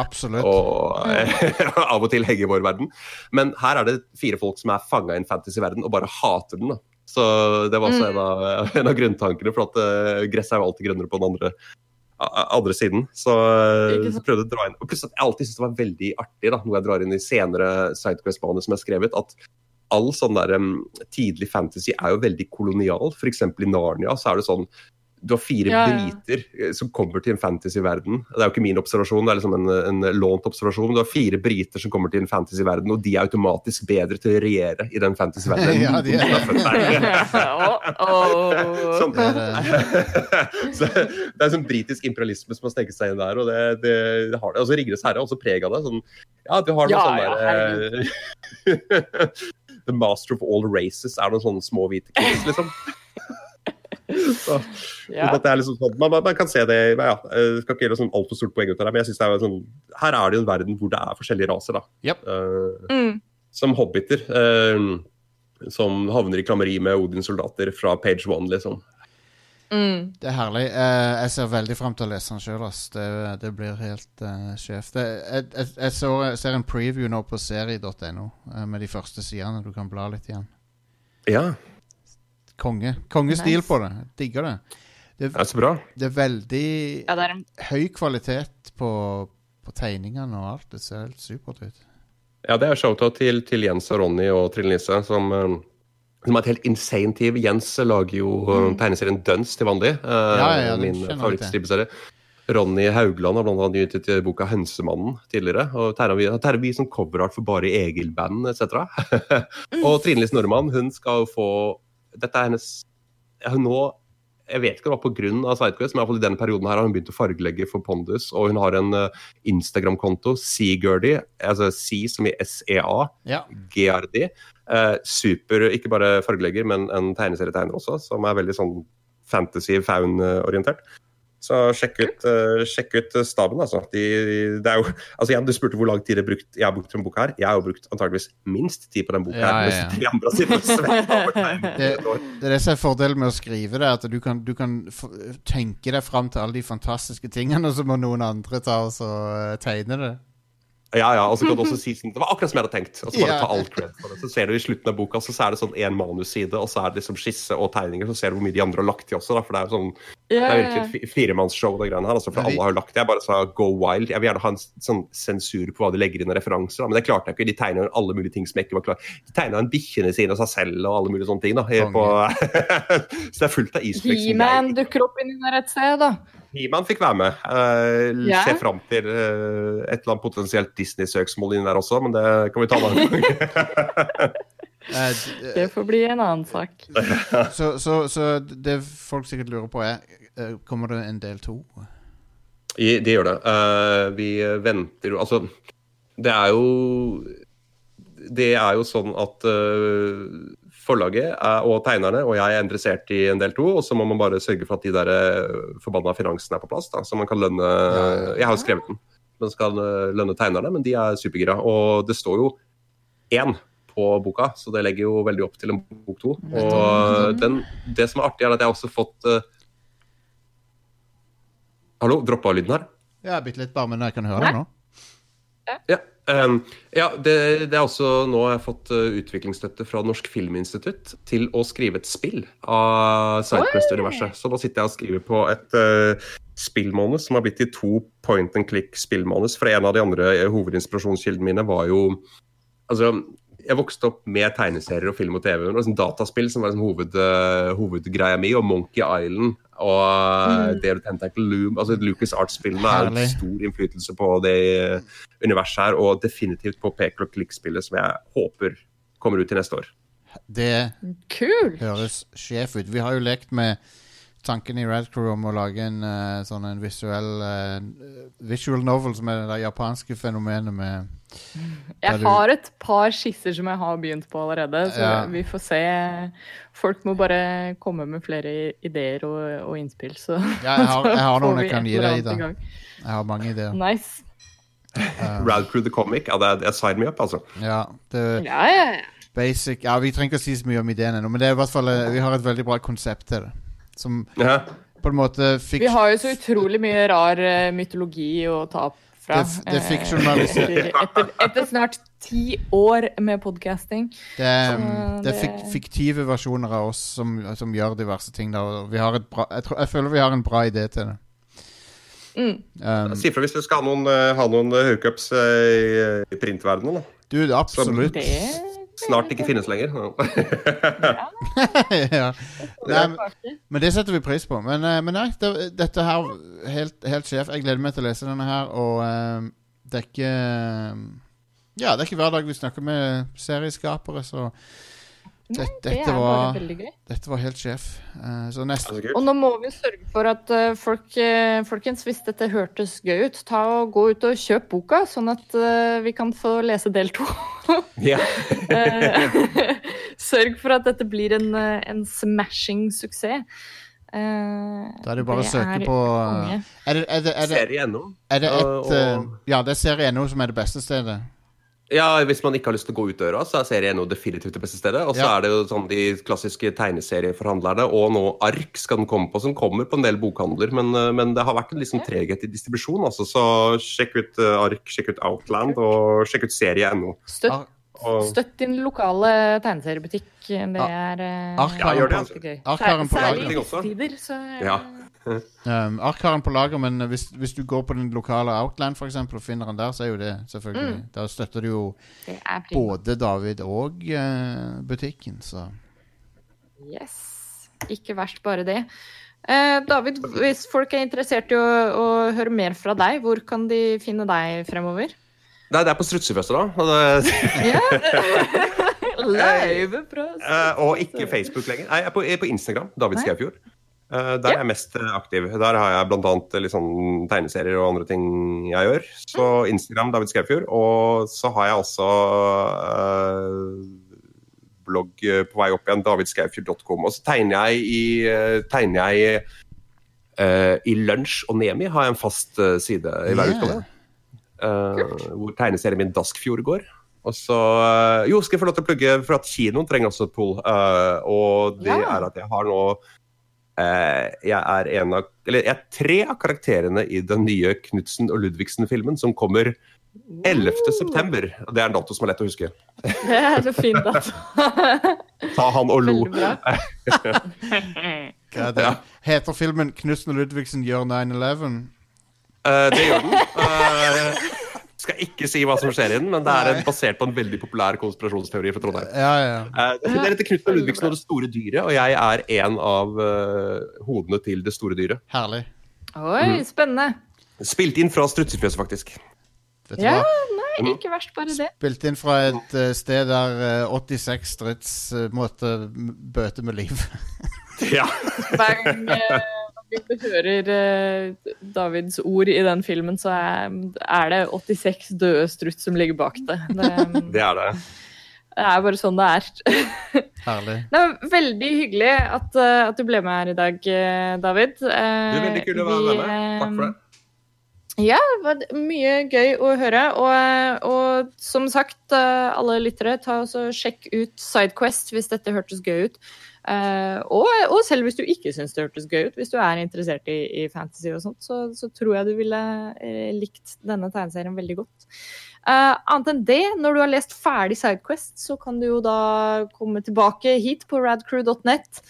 Absolutt.
og av og til henge i vår verden. Men her er det fire folk som er fanga i en fantasy-verden og bare hater den. da. Så det var også en, av, en av grunntankene, for at uh, gresset er jo alltid grønnere på den andre, andre siden. Så, eh, så prøvde jeg å dra inn Og plutselig at jeg alltid syntes det var veldig artig, da, noe jeg drar inn i senere Sidequest-manus som jeg har skrevet, at all sånn der um, tidlig fantasy er jo veldig kolonial. F.eks. i Narnia så er det sånn du har fire
Ja, ja.
briter eh, som kommer til en fantasyverden. Det er jo ikke min observasjon, det er liksom en, en lånt observasjon. Du har fire briter som kommer til en fantasyverden, og de er automatisk bedre til å regjere i den fantasyverdenen.
Ja, de er-.
Sånn.
Det
så det er sånn britisk imperialisme som har sneket seg inn der, og det, det, det har det. Og så Ringenes herre har også preg av det. Sånn, ja, du har noe
Ja,
sånn
ja,
der eh, The master of all races er noen sånne små hvite kids, liksom. Så,
Ja.
det er liksom sånn, man, man, man kan se det ja, Jeg skal ikke gjøre sånn altfor stort poeng ut av det, men jeg synes det er sånn, her er det jo en verden hvor det er forskjellige raser. da.
Yep.
Uh,
Mm.
som hobbiter. Uh, som havner i klammeri med Odins soldater fra page one, liksom.
Mm.
Det er herlig. Uh, jeg ser veldig fram til å lese den sjøl. Det, det blir helt uh, sjef. Det, jeg jeg, jeg så, jeg ser en preview nå på seri.no uh, med de første sidene. Du kan bla litt igjen.
Ja,
Konge. Kongestil
Nice.
på det. Digger det. Det,
det er så bra.
det er veldig
Ja, det er en
høy kvalitet på, på tegningene og alt. Det ser helt supert ut.
Ja, det er shoutout til, til Jens og Ronny og Trill Nisse, som, eh, som er et helt insane team. Jens lager jo mm. tegneserien Duns til vanlig. eh,
Mm. ja, ja,
min favorittstripeserie. Ronny Haugland har blant annet gitt ut boka 'Hønsemannen' tidligere. og tegnet vi- som coverart for bare Egil-band etc. og Trine Lise Normann hun skal jo få Dette er hennes nå jeg vet ikke om det var pga. Sidequest, men i denne perioden her har hun begynt å fargelegge for Pondus. Og hun har en uh, Instagram-konto, Seagurdy, altså C som i SEA,
Ja.
GRD. Uh, super, ikke bare fargelegger, men en tegneserietegner også, som er veldig sånn fantasy-faun-orientert. Så sjekk ut, uh, sjekk ut staben, altså. De, det er jo, altså igjen, du spurte hvor lang tid jeg, har brukt, jeg har brukt på denne boka her. Jeg har jo brukt antageligvis minst tid på denne boka
Ja,
her.
ja, ja.
De andre har sittet og svetta over
Det,
et
det er det som er fordelen med å skrive det, at du kan, du kan f tenke deg fram til alle de fantastiske tingene, og så må noen andre ta og så, eh, tegne det.
Ja, ja, og så kan du også si sånn Det var akkurat som jeg hadde tenkt. Og så bare ta alt cred for det. Så ser du i slutten av boka, så, er det sånn én manusside, og så er det liksom skisse og tegninger. Så ser du hvor mye de andre har lagt til også, da. For det er jo sånn Det er virkelig et firemannsshow, det greiene her. Altså, for alle har jo lagt det. Jeg bare sa go wild. Jeg vil gjerne ha en sånn sensur på hva de legger inn av referanser, da. men det klarte jeg ikke. De tegner alle mulige ting som jeg ikke var klar De tegna en bikkjene sine og seg selv og alle mulige sånne ting, da. På, så det er fullt av som
He-Man dukker opp inn der et sted, da.
He-Man fikk være med. Uh,
yeah.
Se fram til uh, et eller annet potensielt Disney-søksmål inni der også, men det kan vi ta en annen gang.
Eh,
Det får bli en annen sak.
så, så, så det folk sikkert lurer på, er eh, Kommer det en del to?
I- Det gjør det. Uh, vi venter jo Altså, det er jo Det er jo sånn at eh, forlaget er, og tegnerne og jeg er interessert i en del to, og så må man bare sørge for at de der eh, forbanna finansene er på plass, da, så man kan lønne. Jeg har jo skrevet den. Man skal eh, lønne tegnerne, men de er supergira. Og det står jo én på boka, så det legger jo veldig opp til en bok to. Og den, det som er artig, er at jeg har også fått uh... Hallo, droppa lyden her?
Ja, bitte litt bare, men jeg kan høre den nå.
Ja, ehm, ja det, det er også Nå har jeg fått eh, utviklingsstøtte fra Norsk Filminstitutt til å skrive et spill av Sidequest-universet. Så nå sitter jeg og skriver på et uh, spillmanus som har blitt til to point and click-spillmanus. For en av de andre eh, hovedinspirasjonskildene mine var jo Altså, jeg vokste opp med tegneserier og film og TV. Og liksom dataspill som var liksom hoved, uh, hovedgreia mi, og Monkey Island og uh, Dare Tentacle Loom. Altså Lucas Arts-spillene er en stor innflytelse på det universet her, og definitivt på pek og klikk-spillet som jeg håper kommer ut til neste år.
Det
Kult.
høres sjef ut. Vi har jo lekt med tanken i Rad Crew om å lage en uh, sånn en visuell uh, visual novel, som er det japanske fenomenet med
Jeg
du-
har et par skisser som jeg har begynt på allerede, så
Ja.
vi får se. Folk må bare komme med flere ideer og, og innspill, så
Ja, jeg har, jeg har noen jeg kan gi deg,
annet i gang.
Jeg har mange ideer.
Nice.
Rad Crew the Comic, ja, det er, sign me up, altså.
Ja, det,
Ja, ja, ja.
basic Ja, vi trenger ikke å si så mye om ideen ennå, men det er i hvert fall eh, vi har et veldig bra konsept til det. Som
Ja.
på en måte fikk
Vi har jo så utrolig mye rar eh, mytologi å ta opp fra.
Det- det fikk
eh. Etter, etter, etter snart ti år med podcasting.
Det
Så
um, det er fik fiktive versjoner av oss som, som gjør diverse ting. Da. og Vi har et bra, jeg, tror, jeg føler vi har en bra idé til det.
Mm.
Um,
Si ifra hvis du skal ha noen, eh, ha noen hookups i, i printverdenen.
du, absolutt.
Det
Snart ikke finnes lenger.
ja. Nei, men, men det setter vi pris på. Men, eh, men nei, det, dette her helt, helt sjef. Jeg gleder meg til å lese denne her, og um, det er ikke um, Ja, det er ikke hver dag vi snakker med serieskapere, så det,
det
dette,
er
var, dette var helt sjef. Eh, så neste
Og nå må vi sørge for at eh, folk, eh, folkens, hvis dette hørtes gøy ut, ta og gå ut og kjøp boka, sånn at vi kan få lese del to.
Ja.
Eh, Sørg for at dette blir en, en smashing suksess. Eh,
Da er det bare å søke
er
på. Er det, er det, er det,
Serie ennå.
er det et
Og-
Ja, det er serie.no som er det beste stedet.
Ja, Hvis man ikke har lyst til å gå ut døra, så er serie NO definitivt det beste stedet. Og så
Ja.
er det jo sånn de klassiske tegneserieforhandlerne, og nå Ark skal den komme på, som kommer på en del bokhandler. Men, eh, men det har vært en liksom treghet i distribusjon, altså. Så sjekk ut eh, Ark, sjekk ut Outland, og sjekk ut serie NO.
Støtt, støtt din lokale tegneseriebutikk. Det er eh,
Ark
gøy.
Ark har en på
Særlig
lager.
i disse tider, så
Ja.
Um, Ark har den på lager, men hvis, hvis du går på den lokale Outland for eksempel, og finner den der, så er jo det selvfølgelig
Mm.
Da støtter du jo både David og uh, butikken, så
Yes. Ikke verst, bare det. Uh, David, hvis folk er interessert i å, å høre mer fra deg, hvor kan de finne deg fremover?
Nei, det er på Strutsefjøset, da. Og, det,
Live
eh, og ikke Facebook lenger. Nei, jeg er på, jeg er på Instagram. David. Skaufjord. Eh, der er jeg mest eh, aktiv. Der har jeg bl.a. litt sånn tegneserier og andre ting jeg gjør. Så Instagram David Skaufjord. Og så har jeg også eh, blogg eh, på vei opp igjen, davidskaufjord.com. Og så tegner jeg i, eh, tegner jeg eh, i Lunsj og Nemi har jeg en fast eh, side i hver
Yeah.
utgave. Eh, hvor tegneserien min Daskfjord går. Og så eh, Jo, skal jeg få lov til å plugge, for at kinoen trenger også et pool. eh, og det
Ja.
er at jeg har nå eh, Jeg er en av Eller jeg er tre av karakterene i den nye Knutsen og Ludvigsen-filmen som kommer 11. september. Og Det er en dato som er lett å huske.
Det er så fint da.
Ta han og lo.
Er det? Heter filmen 'Knutsen og Ludvigsen gjør 9-11'?
Uh, det gjør den. Eh, skal ikke si hva som skjer i den, men det er en, basert på en veldig populær konspirasjonsteori fra Trondheim.
Ja, ja.
Uh, det heter Knut og Ludvigsen og det store dyret, og jeg er en av uh, hodene til det store dyret.
Herlig.
Oi, spennende.
Spilt inn fra Strutsefjøset, faktisk.
Vet du
Ja,
hva?
nei, ikke verst, bare det.
Spilt inn fra et uh, sted der eh, 86 struts uh, måtte bøte med liv.
Ja.
Hver eh, hører eh, Davids ord i den filmen, så er, er det 86 døde strutt som ligger bak det. Det,
Det er det.
det er bare sånn det er.
Herlig.
Det var veldig hyggelig at, eh, at du ble med her i dag, eh, David.
Det er veldig kult å være med. Takk for det.
Ja, det var mye gøy å høre. Og, og som sagt, alle lyttere, ta og sjekk ut Sidequest hvis dette hørtes gøy ut. Eh, og, og selv hvis du ikke syns det hørtes gøy ut, hvis du er interessert i, i fantasy og sånt, så, så tror jeg du ville uh, likt denne tegneserien veldig godt. Uh, annet enn det, når du har lest ferdig Sidequest, så kan du jo da komme tilbake hit på radcrew.net.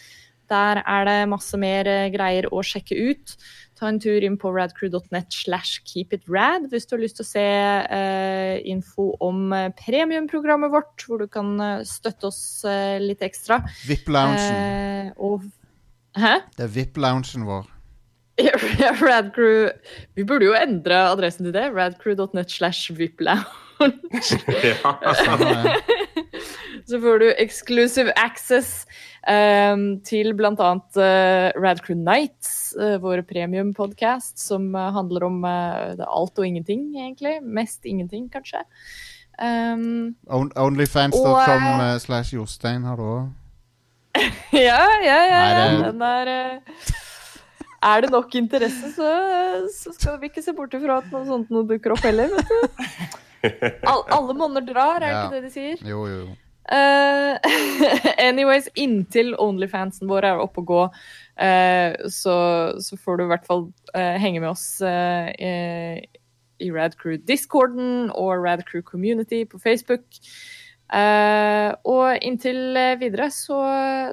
Der er det masse mer greier å sjekke ut. Ta en tur inn på radcrew.net slash keepitrad hvis du har lyst til å se uh, info om eh, premiumprogrammet vårt, hvor du kan eh, støtte oss uh, litt ekstra.
VIP-loungen.
Eh, og Hæ?
Det er VIP-loungen vår.
Radcrew Vi burde jo endre adressen til det. Radcrew.net slash viplounge. Så får du exclusive access til bl.a. Uh, Radcrew Nights, uh, vår premiumpodkast, som uh, handler om alt og ingenting, egentlig. Mest ingenting, kanskje. Um,
Onlyfans.com
Og,
eh, slash Jostein har du òg.
ja, ja, ja. Ja.
det-
Den er Er det nok interesse, så, så skal vi ikke se bort ifra at noe sånt noe dukker opp heller, vet du. All, alle monner drar, er
Ja.
ikke det de sier?
Jo, jo.
Uh, anyways, inntil Onlyfansen vår er oppe og gå, uh, så, så, får du i hvert fall uh, henge med oss i Radcrew Discorden og Radcrew Community på Facebook. og inntil videre så,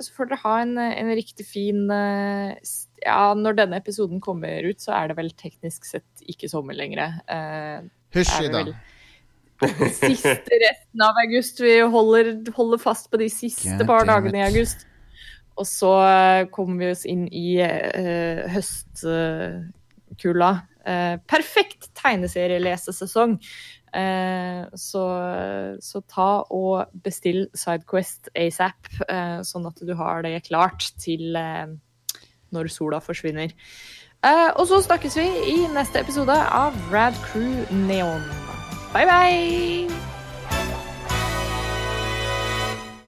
så, får dere ha en, en riktig fin Ja, når denne episoden kommer ut, så er det vel teknisk sett ikke sommer lenger.
Hysj, da
siste resten av august. Vi holder, holder fast på de siste par dagene i august. Og så eh, kommer vi oss inn i uh, høstkulda. Uh, perfekt tegneserielesesesong. Uh, så, så, ta og bestill Sidequest asap, uh, sånn at du har det klart til når sola forsvinner. og så snakkes vi i neste episode av Rad Crew Neon. 拜拜。